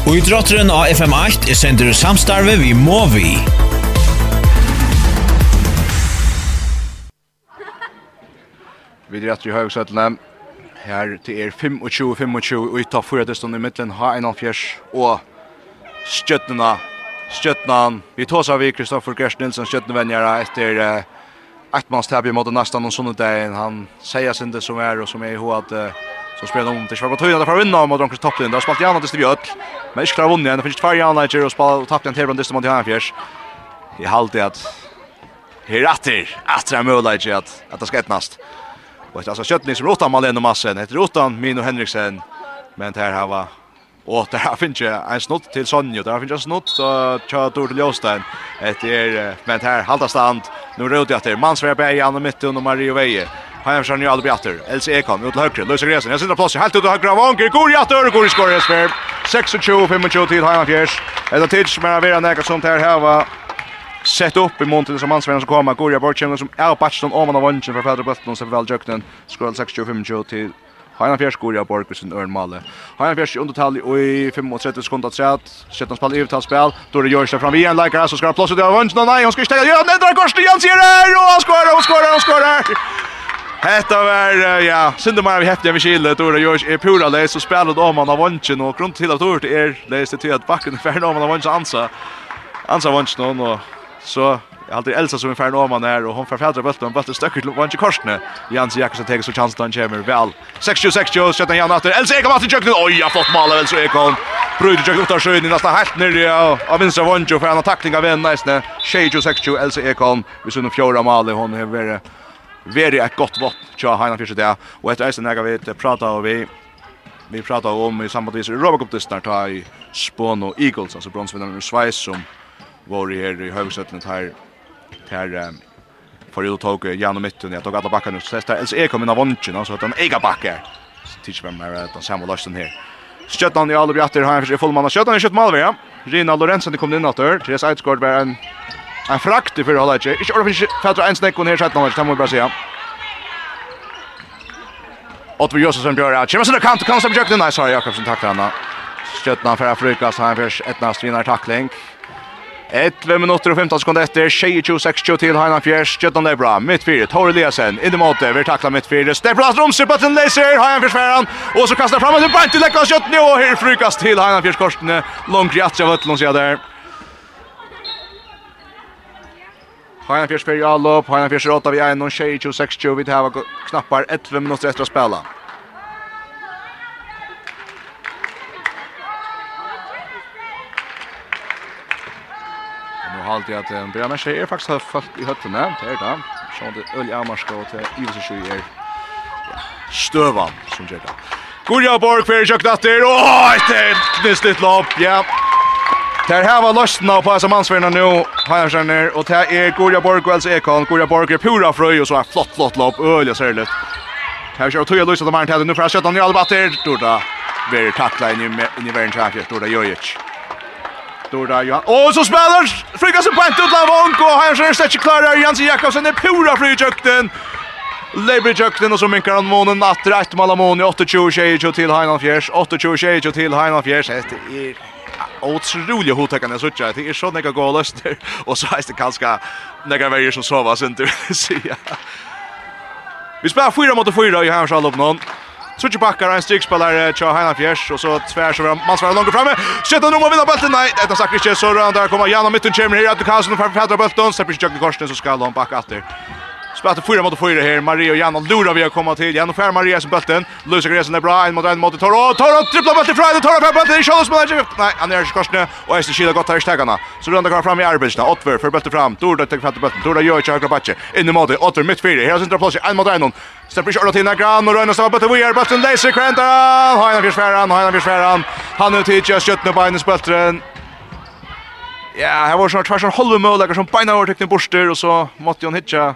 Og idrotteren av FM8 er sender i samstarve vi Movi. Vi er etter i høyvsøtlene. Her til er 25-25 og utav fyra i middelen ha en fjers og skjøttene. Skjøttene. Vi tås av vi Kristoffer Gers Nilsen skjøttnevenjere etter uh, ettmannstab i måte nästan någon sån där Han säger sin det som är och som är i att uh, så spelar om till Schwarz Tøyna för vinna mot Ronkers topplinjen. Där spalt Jan Distel Björk. Men inte klar vunnit. Det finns två Jan Lager och spalt tappade till Brandis mot Jan Fjärs. I halt det att det är möjligt att att det ska ettnast. Och alltså Köttning som rotar mål ändå massen. Heter rotan Mino Henriksen. Men här har var och där finns ju en snott till Sonja. Där finns en snott så kör Tor till Jostein. Det är men här halta stand. Nu rör jag till Mansvär Berg i mitten och Mario Veje. Han kör ju aldrig efter. Else Ekholm ut till höger. Lösa gränsen. Jag sitter plats helt ut och av Anker. Går i efter går i skor i 26 25 till Heinz Fjärs. Ett tids med att vara näka som där här var sett upp i månten som ansvarna som kommer. Gorja Borchen som är batchen oman av vungen för Pedro Bulton som väl jökten. Skrull 625 till Hanna Fjärs Gorja Borgersen Örn Malle. Hanna Fjärs i undertal i 35 sekunder trätt. Sätter spel i uttal spel. Då det görs fram igen. Likar så ska plats ut av vungen. Nej, hon ska ställa. Ja, den drar korset igen ser här och han skorar han skorar han skorar. Hetta var ja, synda mer vi við vi skilde då det görs är pura läs och spelar om man av vungen och grund till att ordet är läs det till att backen för om man av vungen ansa. Ansa vungen och så jag alltid Elsa som är färdig om man är och hon får bulten, bulten stöcker till Vange Korsne. Jans Jakobsen tar så chansen han kommer väl. 60-60 sätter Jan åter. Elsa Ekholm att köknet. Oj, jag fått mål av Elsa Ekholm. Bröd ut åter sjön i nästan helt ner av vänstra Vange för en tackling av en nästan. 60-60 Elsa Ekholm. Vi syns fjärde mål hon är varit väldigt ett gott vatt. Tja, Heina fiskar det. Och ett Elsa när vi pratar och vi vi pratar om i samband med Robert Cup-testar tar i Spån och Eagles alltså bronsvinnaren i Schweiz som var her i Høvsøtnet her her for jeg tog gjennom midten, jeg tog alle bakkene, så det er jeg kom inn av vondtjen, så det er en egen bakke her. Så tidser vi med den samme løsten her. Skjøttan i alle bjatter, har en full mann av Skjøttan i Skjøtt Malver, ja. Rina Lorentzen kom inn etter, Therese Eidsgård var en, en frakt i fyrre halvleg, ikke ikke ordet finnes fætter en snekk, og her skjøttan, det må vi bare si, ja. Ottver Josefsen bjør, ja, kjemmer sin kant, kan som bjøkken, nei, Sara Jakobsen, takk til henne. Skjøttan for Afrikas, han ett etnast vinnar tackling. 11 minutter og 15 sekunder etter, 22-26 til Heinan Fjers, bra. Lebra, midtfyr, Tore Liasen, inn i måte, vil takla midtfyr, Steblas Romse, bøtten leser, Heinan Fjers færan, og så kastar fram, og det bant til Leklas Kjøtten, og her frukas til Heinan Fjers korsene, langri av vøtlen, sier der. Heinan Fjers fyrir allop, Heinan Fjers er 8 vi 1, og 26-26, vi tar knappar 11 minutter etter å spela. halt at en bra match er faktisk har folk i høttene. Det er da. Sjón det øl Amarska og til Iversen Sjø er støvan som gjør det. Gurja Borg fer jakt etter. Åh, etter det litt lopp. Ja. Der her var løsten på som ansvarna nu. Har jag och det är Gurja Borg och alltså Ekon. Gurja Borg är pura fröj och så är flott flott lopp. Öl jag ser det. Här kör Toja Luisa de Martin hade nu för att sätta ner alla batter. Då där. Very tackline i i världen tackar. Då där Jojic. Dora Johan. Och så spelar Frigga sig på ett ut Lavonko. Här ser det inte där Jens Jakobsen. Är pura fri i kökten. Leibri Jökten och så minkar han månen. Natt rätt med Alamoni 8-20-20 till Heinald Fjärs. 8-20-20 till Heinald Fjärs. Det är otroligt hotäckande så suttar det är så näka gå löster och så är det kanske näka värjer som sovas inte vill säga. Vi spelar fyra mot fyra i Hemshallopp någon Switch backar en stickspelare Cha Heinan Fjärs och så tvärs över man svarar långt framme. Sätter nummer vinner bollen. Nej, detta sagt inte så runt där kommer Janna mitten chamber här att Karlsson för fatta bollen. Släpper inte i Korsen så ska han backa åter. Spelar fyra mot fyra här. Maria och Janne lurar vi att komma till. Janne skär Maria som bulten. Lusa gresen är bra. En mot en mot Toro. Toro trippla bulten från Toro på bulten. i oss. Nej, han är skorsne och är skilda gott här i stägarna. Så runda går fram i arbetsna. Otver för bulten fram. Dorda tar fatt bulten. Dorda gör inte högra backe. In i mot Ottver mitt fyra. Här sentra plats. En mot en. Släpper inte till Nagran och Röna som bulten vi är bulten läser Krenta. Hajna försvaran, hajna försvaran. Han är till just skjutna på en bulten. Ja, här var snart tvärs en halv mål som beina över tekniskt borster och så måste hon hitta.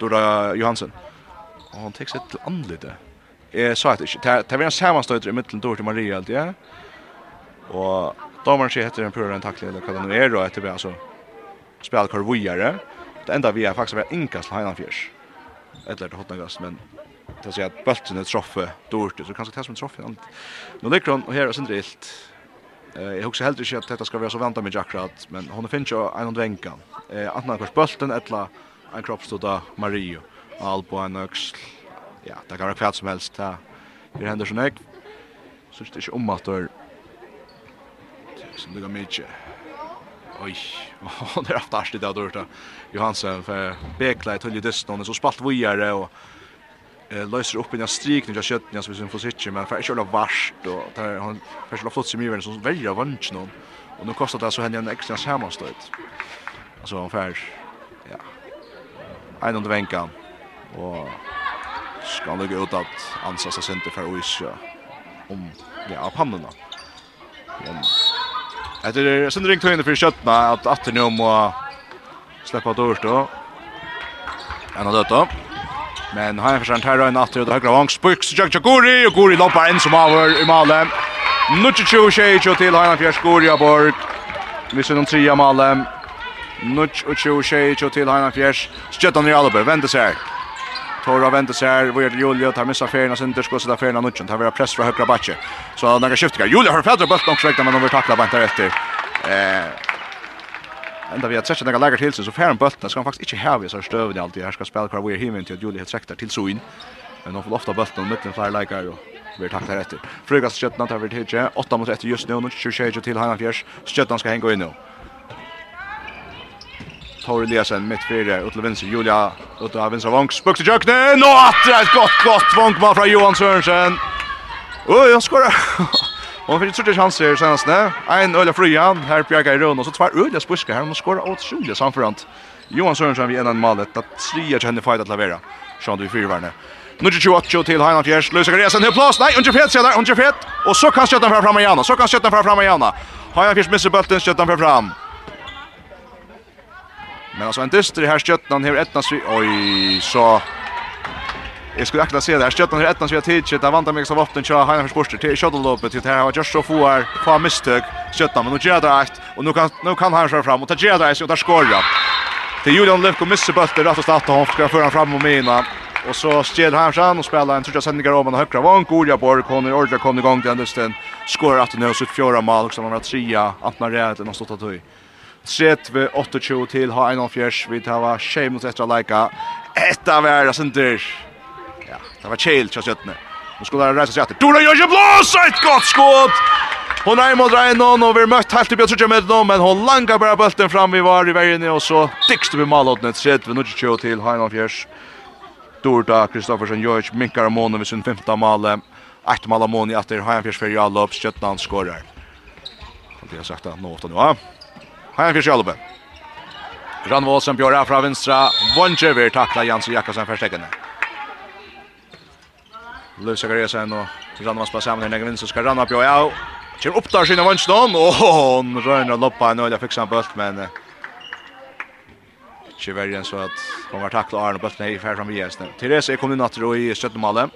Dora Johansen. Och han tek sig till anlite. Eh så att det det var en sammanstöt i mitten Dora Maria allt ja. Och domaren ser heter en pura en tackling eller kallar det är då att det blir alltså spel kvar vojare. Det enda vi är faktiskt var inkast Heinan Fjärs. Eller det hotna gas men det säger att bulten är troffe Dora så kanske tas som troffe. Nu ligger hon här och sen drilt. Eh jag husar helt inte att detta ska vara så vänta med Jackrat men hon finns ju en och vänkan. Eh antingen kors bulten eller en kroppstod av Mario, Albo, en øksl, ja, det kan være kvart som helst, det er hender sånn jeg, synes det ikke om at det som det går mye, oj, det er haft arstig det jeg Johansen, for Bekla i Tulli Dysten, så spalt vujere, og eh löser upp en strik när jag kött när så vi får sitta men för att köra varst och där han för att flott sig mer så väljer vanchen och nu kostar det så henne en extra sammanstött. Alltså ungefär en under vänkan. Og skal han ut at Ansa av senter for Oisja om ja, av pannene. Men etter sin ringt høyne for kjøttene at atter nå må slippe dørt då. En av døtta. Men har en forsent her og en atter og det høyre vang. Spurks, Jack Jaguri og Guri loppar inn som over i Male. Nutsju tjo tjej tjo til Heinan Fjers Guri av Borg. Vi ser noen tre Male. Male. Nuts och tjo tjej till Heinak Fjärs. Skjuter i Albe, vänder sig. Tora vänder sig här, vad gör Julia? Tar missar färgerna sin inte, där färna Nutsen. Tar vara press från högra backe. Så några skiftar. Julia har fällt bulten också räknar, men de vill tackla bant därefter. Eh, ända vi har sett några läger till sig, så färgen bulten ska han faktiskt inte ha vi så stöv det alltid. Här ska spela kvar, vi är himmen till att Julia träktar till så in. Men de får ofta bulten och mitten flera läger och vi tacklar efter. Frugas skjutna tar vi till 8 mot 1 just nu, och 26 till Hanna Fjärs. Skjutna ska hänga in nu. Tor Eliasen mitt fyrir ut til venstre Julia ut av venstre vank spøk til jøkken og atter et godt godt vank fra Johan Sørensen Oi, han skorar. Og han fyrir tredje chanser senast ne Ein øyla frya, her Bjarga i røn og så tvær øyla spurska her, han skorar åt tredje samforant Johan Sørensen vi enn malet at tria kjenne fight at lavera Sjån du i fyrvarne Nu til 28 till Heinald Fjers, Løsik Resen, till plats. Nej, under fet, under fet, Och så kan skjuta fra fram igen. så kan skjuta fra fram igen. Heinald Fjers missar bølten, Skjuta fra fram. Men alltså en dyster här sköttan här ettnas vi oj så Jag skulle akta se det här sköttan här ettnas vi har tidsit där vantar mig så vapen kör han för sporter till shuttle-loppet till här var just så få här få misstag sköttan men nu gör det rätt och nu kan nu kan han köra fram och ta gör det rätt och där skora. Till Julian Lövko missar bulten rätt och starta hon ska föra fram och mina Och så stjäl han fram och spelar en tröja sändningar om han högra vann. Gorja Borg kommer är ordentligt kommer igång till Andersen. Skorar att nu så fjärde mål Som så man har trea. Antna rätt och stått att höj. 30 28 til ha 1-4. Vi tar var tjej mot etter leika. av er, Sinter. Ja, det var chill tjej sjötne. Nu skulle det resa sig att. Dora gör ju blås ett gott skott. Hon är mot Rainon och vi mött helt i Björnsutja med dem, men hon langar bara bulten fram vi var i vägen och så dykste vi malåtnet, sett vi nu tjej till Hainan Fjärs. Dorda Kristoffersen Jojic minkar månen vid sin femte male. Ett male månen i att det är Hainan Fjärs för Jallops, Kjötland skorar. Det har sagt att nå åtta nu, ja. Här finns Jalbe. Ranvål som björ från vänstra. Vonjever tacklar Jansson Jakobsen för stecken. Lusa Garesen och Ranvål spelar samman i den vinsten. Ska Ranvål björ av. Kör upp där sina vänstern. Och hon å loppa. Nu är det fixar en bult men... Ikke verre enn så at hon var tackla Arne og Bøtten i färd fram i Jensen. Therese er kommet in att og i stöttemallet.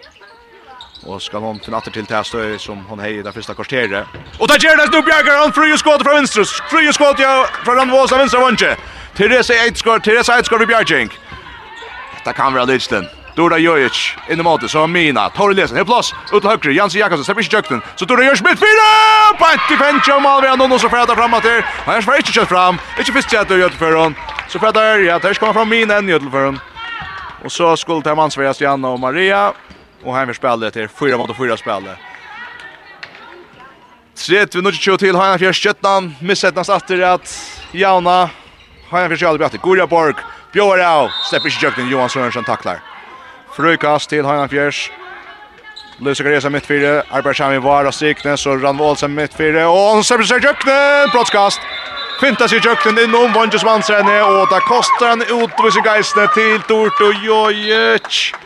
Og skal hon till natter til Tästö som hon hei i det første kvarteret. Og där gjør det nu Bjerger han fri skott fra venstre. Fri skott ja fra den av venstre vänster. Therese ett Therese ett skott vid Bjerging. Det kan være Lidsten. Dora Jojic in i måte, så Mina, Tori Lesen, helt plass, ut til høyre, Jansi Jakobsen, slipper ikke kjøkken, så Dora Jojic midt fire, bant i fengt, og Malvian, og nå så fredag frem at her, og her får ikke kjøtt frem, ikke fyrst til Jøtelføren, så fredag her, ja, der skal man fram Mina enn Jøtelføren, og så skulle til Mansveia, Stian og Maria, Og her vil spille till fyra mot fyra spille. Tret vi nu kör til Heina Fjers Köttan. Missat atter at att Jauna Hanna Fjärs Jalbi åter. Gorja Borg. Björau. Släpper ikke kjøkken. Johan Sörensen tacklar. Frukast til Hanna Fjers. Lösa resa mitt fyra. Arbetar sig med Stiknes og Rann Wålsen mitt fyra. Og han slipper seg Jökten. Brottskast. Fintas i jökten innom Vanjus Vansrenne. og da koster han utvis i geisene til Dorto Jojic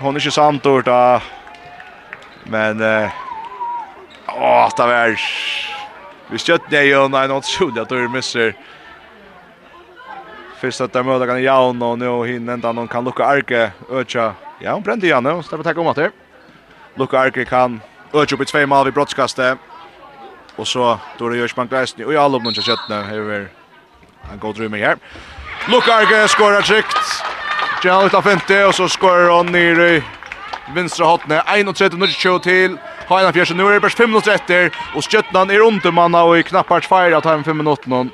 hon er ikke sant ord då. Men eh åh, det var Vi skjøtt det jo, nei, nå trodde jeg at du misser. Først at de møter kan jaun, og nå hinner enda noen kan lukka arke, øtja. Ja, hun brente igjen, og slipper takk om at det. Lukka arke kan øtja opp i tvei mal vid brottskastet. Og så, då det gjørs man greisen, og i alle oppnån til kjøttene, hever en god rymmer her. Lukka arke skorar trygt. Stjall ut av 50, og så skårer han nere i vinstra hotne. 31 minutter kjøy til. Haina Fjersen, nu er det bare 5 minutter etter, og Stjøtland er undermanna, og i knappart feir at han 5 minutter nå.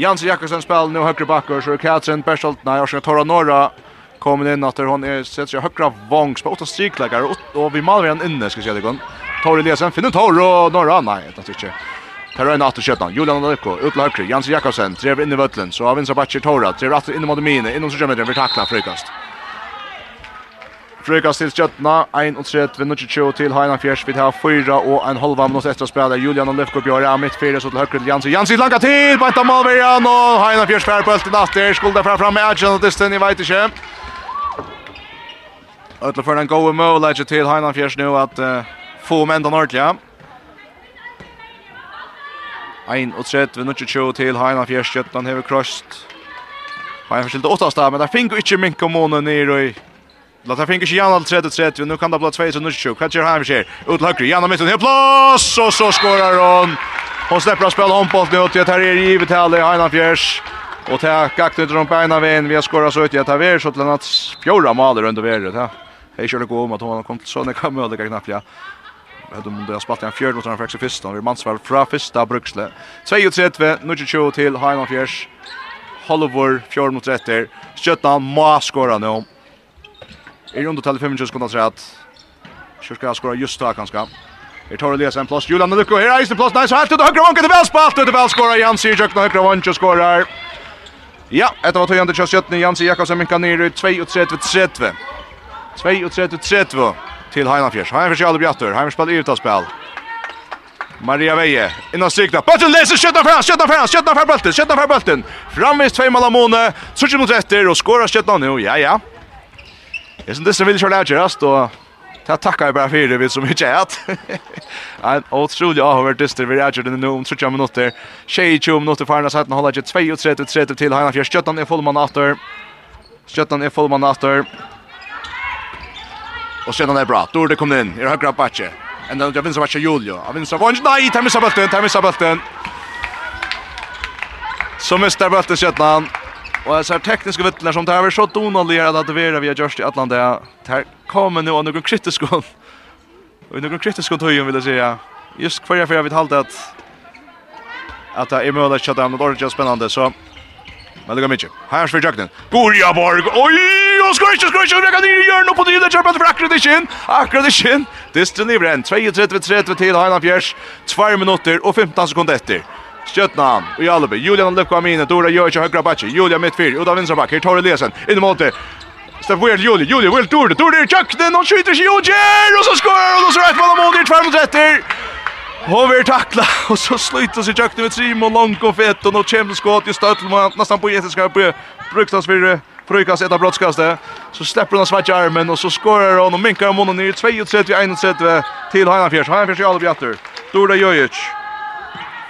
Jansen Jakobsen spiller nu högre backer, så Katrin Bersoltna, Jorska Torra Norra kommer in att hon är sett sig högra vångs på åtta strikläggare, och, vi maler han inne, ska vi säga det går. Torre Lesen, finner Torre och Norra, nej, det tycker jag. Per Røyna atter kjøttan, Julian Løyko, ut Løykri, Jans Jakobsen, trev inn i vøtlen, så av vinstra Batcher Tora, trever atter inn i Modemine, innom Sjømmetren, vil takla frøykast. Frøykast til Skjøtna, 1-3, vi nødvendig 20 til Heina Fjers, vi tar 4 og en halva minutt etter å spille. Julian Løyko bjør av mitt 4, så til høyre til Jansi, Jansi langa tid, bant av Malverjan, og Heina Fjers fær på ølten atter, skulda fra fram med Adjan og Distin, jeg vet ikke. Øtla for den gode målet til Heina Fjers nå at uh, få enda ordentlig, ja. Ein og trett vi nuttje tjo til Heina Fjerstjøtland hever krøst. Heina til åttast der, men der finko ikkje minko måne nere i. La ta finko ikkje Jan all trett og trett, nu kan det bli 2 og nuttje tjo. Hva gjør Heina skjer? Ut høyre, Jan og midten, her plass, og så skorar hon. Hon slipper å spille håndbollt nu, og det her er givet til Heina Fjerst. Og det er gakt ut rundt beina veien, vi har skorat så ut i at det er så til en at fjorda maler under verre. Det er ikke det god om at hon kom til sånne kammølige knapp, ja de har spalt en fjörd mot den faktiskt första. Vi mansvar från 2-3, nu 22 till Highland Fjärs. Hollywood fjörd mot rätter. Sköttan må skora nu. I rundotal 5 sekunder så att Kyrka skora just där kanske. Vi tar lesa en plats. Julian Lucko här är det plats. Nice halt ut högra vanken till välspalt. Det välskorar Jan Sijök när högra vanken skorar. Ja, detta var tojande kjøsjøttene. Jansi Jakobsen minkar ner i 2-2 til 3 till Heinafjärs. Heinafjärs är aldrig bjattor. Heinafjärs spelar utan spel. Maria Veje innan strikna. Bulten läser skjuta fram, skjuta fram, skjuta fram bulten, skjuta fram bulten. Framvis två mål Amone. Söker mot efter och skorar skjuta nu. Ja ja. Jeg synes det vil köra där just og ta tacka jeg bare for det vi som ikke er att. En utrolig avhör dyster vi är det nu om 30 minuter. Tjej 20 minuter för andra sidan holder ikke 2 och 30 30 till Heinafjärs. Skjutan är fullman åter. Skjutan är fullman åter. Och sedan är bra. Då det kom in. Jag har grabbat backe. Ända jag vill så vart Julio. Jag vinner så vart nej, tar missa bulten, tar missa bulten. Så missar bollen Shetland. Och jag ser tekniska vittlar som det här var så donaliga att det var vi har gjort i Atlanta. Här kommer nu några kritiska. Och några kritiska tog vill jag säga. Just kvar jag för jag vet halt att att det är möjligt att det är något ordentligt spännande så Men det går mycket. Här är Sverigjakten. Borgaborg. Oj! og skrøysje, skrøysje, og vi kan nye hjørne opp og nye, kjøper for akkurat ikke inn, akkurat ikke inn. Distren i brenn, 32-30 til Heina Fjers, 2 minutter og 15 sekunder etter. Stjøtnan, og Albe, Julian Lefko Amine, Dora gjør ikke høyre bakke, Julia midtfyr, Uda Vinstrabakk, her Torre Lesen, inn i måte, Steff Weir, til Julie, Julie, Will Dore, Dore er kjøkkenen, og skyter ikke Joger, og så skårer, og så rett på den det er 2 minutter etter. vi er takla, og så slutter seg Jack med Trim og Simon og fett og nå kommer skott i og nesten på etiska på Brukstadsfyrre Brukar ett brottskastet. Så slipper han svart armen och så skårer han och minkar om honom ner 32-31 til Heinafjers. Heinafjers i alle bjatter. Dorda Jojic.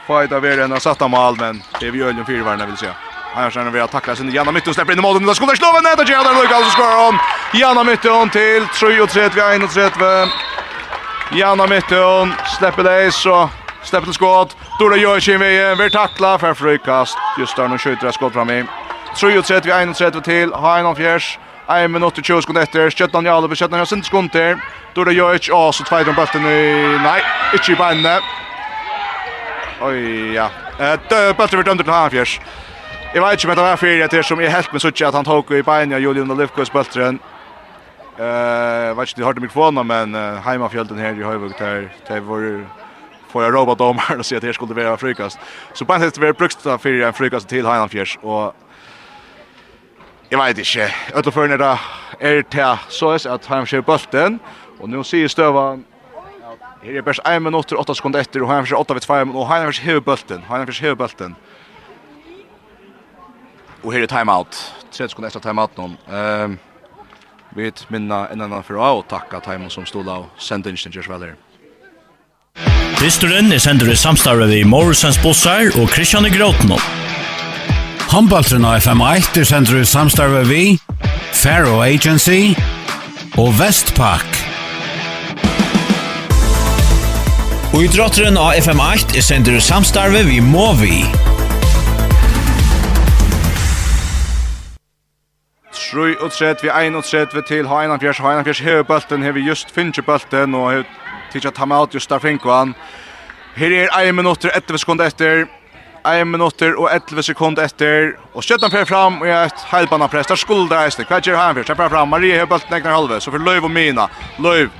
Fajta Veren har satt mål men det är vi ölen fyrvarna vil jeg se. Heinafjärs när vi har tacklat sin Janna Mytton släpper in i målet. Där skulle slå en näta Gerard Lucas så skorar han. Janna Mytton till 33-31. Janna Mytton släpper det så släpper till skott. Dorda Jojic in vi. Vi tackla för frukast. Just där nu skjuter skott fram i. 33 31 til Hainan Fjärs. 1 minut och 20 sekunder efter. Sköttan Jarl på Sköttan har sekunder. Då det gör och så tvär de bulten i nej, inte i bänne. Oj ja. Eh bulten vart under till Hainan Fjärs. Jag vet inte om det var fyrir det som är helt med så att han tog i bänne Julian och Lifkos bulten. Eh vet inte det hörde mikrofonen men uh, Heimafjölden här i Höjvik där det var får jag robot om här och se att det skulle vara frukast. Så på en sätt var brukt för en frukast till Hainan och Jeg vet ikke. Øtleføren er det er til såes at Heimskjær bølten. Og nå sier Støvan Her er best 1 minutter, 8 sekunder etter, og Heimfjers 8 ved 2, og Heimfjers hever bølten, Heimfjers hever bølten. Og her er timeout, 3 sekunder etter timeouten. nå. Um, vi minna en annan for å takka timeout som stod av sendingen til Kjørsvelder. Dysturen er sender i samstarve vi Morrisens Bossar og Christian i Gråten Håndbaltren av FM1 er sender ut samstarve vi, Faro Agency og Vestpak. Og i drotteren av FM8 er sender ut samstarve vi Movi. Trøy og tret vi ein og tret til ha fjers, ha fjers hever bulten, hever just finner bulten og hever tidsja ta med alt just der finkvann. Her er ein minutter etter vi sekunder etter. 1 minutter og 11 sekunder etter. Og skjøtten fer fram og er et heilbanepress. Der skuldra eisne. Hva gjør han først? Kjemper fram. Marie har bølten egnar halve. Så for Løyv og Mina. Løyv.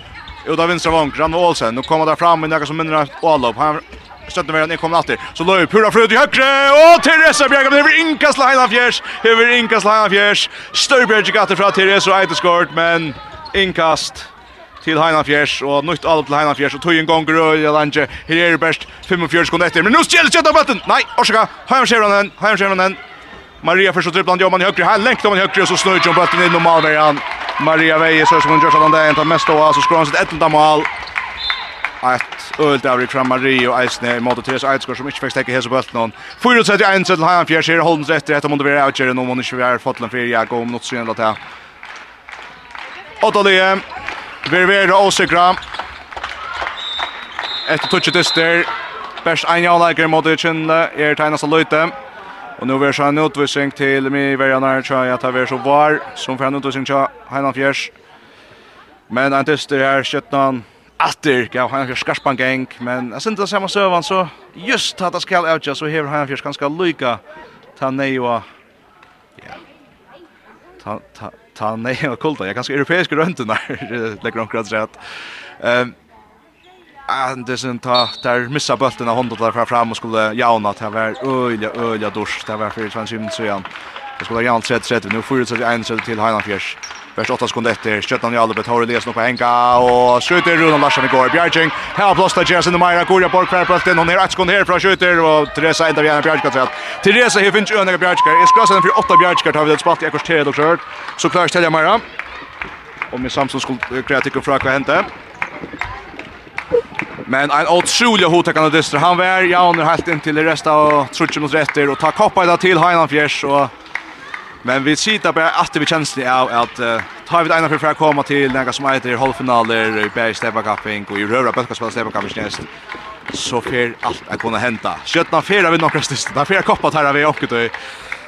Ut av vinstra vank. Rann og Olsen. Nå kommer der fram i nekka som minner Ålop. Han Støtten verden kommer alltid. Så Löv pura fröd i högre och Teresa Bjerg Men det blir Inkas Leina Fjers. Det blir Inkas Leina Fjers. Størbjerg gatter Teresa och og Eideskort. Men Inkast til Heinafjers, og nytt alv til Heinafjers, og tog en gong grøy, og lange, her er best 45 sekunder etter, men nu stjeler kjøtt av bøtten! Nei, orsaka, Heim Sjevranen, Heim den Maria først og trippland, jobber man i høyre, her lengt om han i høyre, og så snøyt om bøtten inn om Malverjan. Maria Veie, så som hun gjør sånn, det er en av mest av, så skår han sitt ettenta mål. Et ølt avrik fra Marie og Eisne i måte Therese Eidsgaard som ikke fikk stekke hese bølt noen. 4-31 til Heinafjers, her holdens etter, etter måtte være avgjøren om hun ikke vil være den for jeg går om noe synlig til. Åtta. Vi er åsikra. Etter tutsi dyster. Best ein jaunleikere mot i kjenne er tegnast av løyte. Og nu vil han utvisning til mi verjanar tja at han vil så var som for han utvisning tja Heinan Fjers. Men han dyster her skjøtnan atter gav Heinan Fjers skarspan geng. Men jeg synes det samme søvan så just at det skal avtja så hever Heinan Fjers ganske lyka ta nei og ja ta ta ta nei og kulda. Jeg kanskje europeiske der legger omkring seg at ehm and det sen ta der missa bulten av honom där fram og skulle jauna till var öliga öliga dusch där var för 20 minuter sedan. Det skulle jauna sett sett nu får det så en så till Heinafjärs. Vers 8 sekunder etter, Stjøtland i Alubet, Håre Elias nå på Henga, og skjuter Runa Larsen i går, Bjergjeng, her har plåst av Jens Indemeira, Gorja Borg, Kverpølten, Hun er 1 sekund herfra. skjuter, og Teresa enda igjen av Bjergjeng trett. Teresa her finnes ønega Bjergjeng, jeg skal sende for 8 Bjergjeng, tar vi det spalt i ekkors 3, dere hørt, så klarer Stelja Meira, og med Samson skulle kreia tikkum fra hva hente. Men en otrolig hotekande dyster, han var jaunir helt inn til resten av trutsen mot retter, og tar koppa i dag til Heinan Fjers, og Men vi sitter bara att vi känns det av att uh, tar vi ena för att komma till några som heter halvfinaler i Berg Steppa Cupping och i Röra Böska spela Steppa Cupping näst. Så för allt att kunna hända. Skötna fyra vi några stist. Där fyra koppar här vi och då.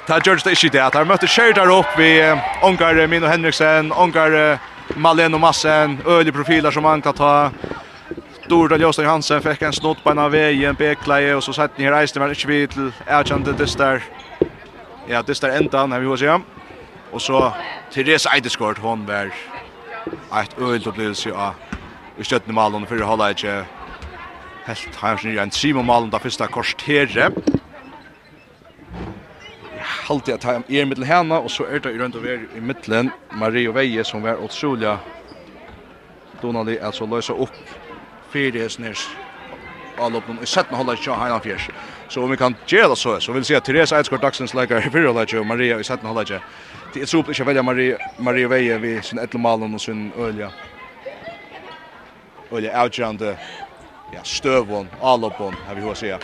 Ta George det shit där. Där mötte Sherry där upp vi Onkar Mino Henriksen, Onkar Malen och Massen, öliga profiler som man kan ta. Dorda Jostein Hansen fick en snott på en av vägen, Beklaje och så satt ni här i Eisner, men inte vi till erkände det där. Ja, det står enda när vi var så. Och så Therese Eideskort hon var ett ölt upplevelse av i stöttne malen för hålla inte helt hans nya en Simon malen där första korstere. Halt jag tar i mitten henne och så är det runt över i mitten Mario Veje som var otroliga Donali alltså lösa upp för det snärs all upp och sätta hålla sig här han fjärs. Så om vi kan göra det så så vill säga Therese Eidskort dagsens läkare i förra läget och Maria i sjätte halvlek. Det är super inte välja Maria Maria Veje vi sin etlemalen mål och sin Ölja. Ölja outjande ja stövon allopon har vi hur säga.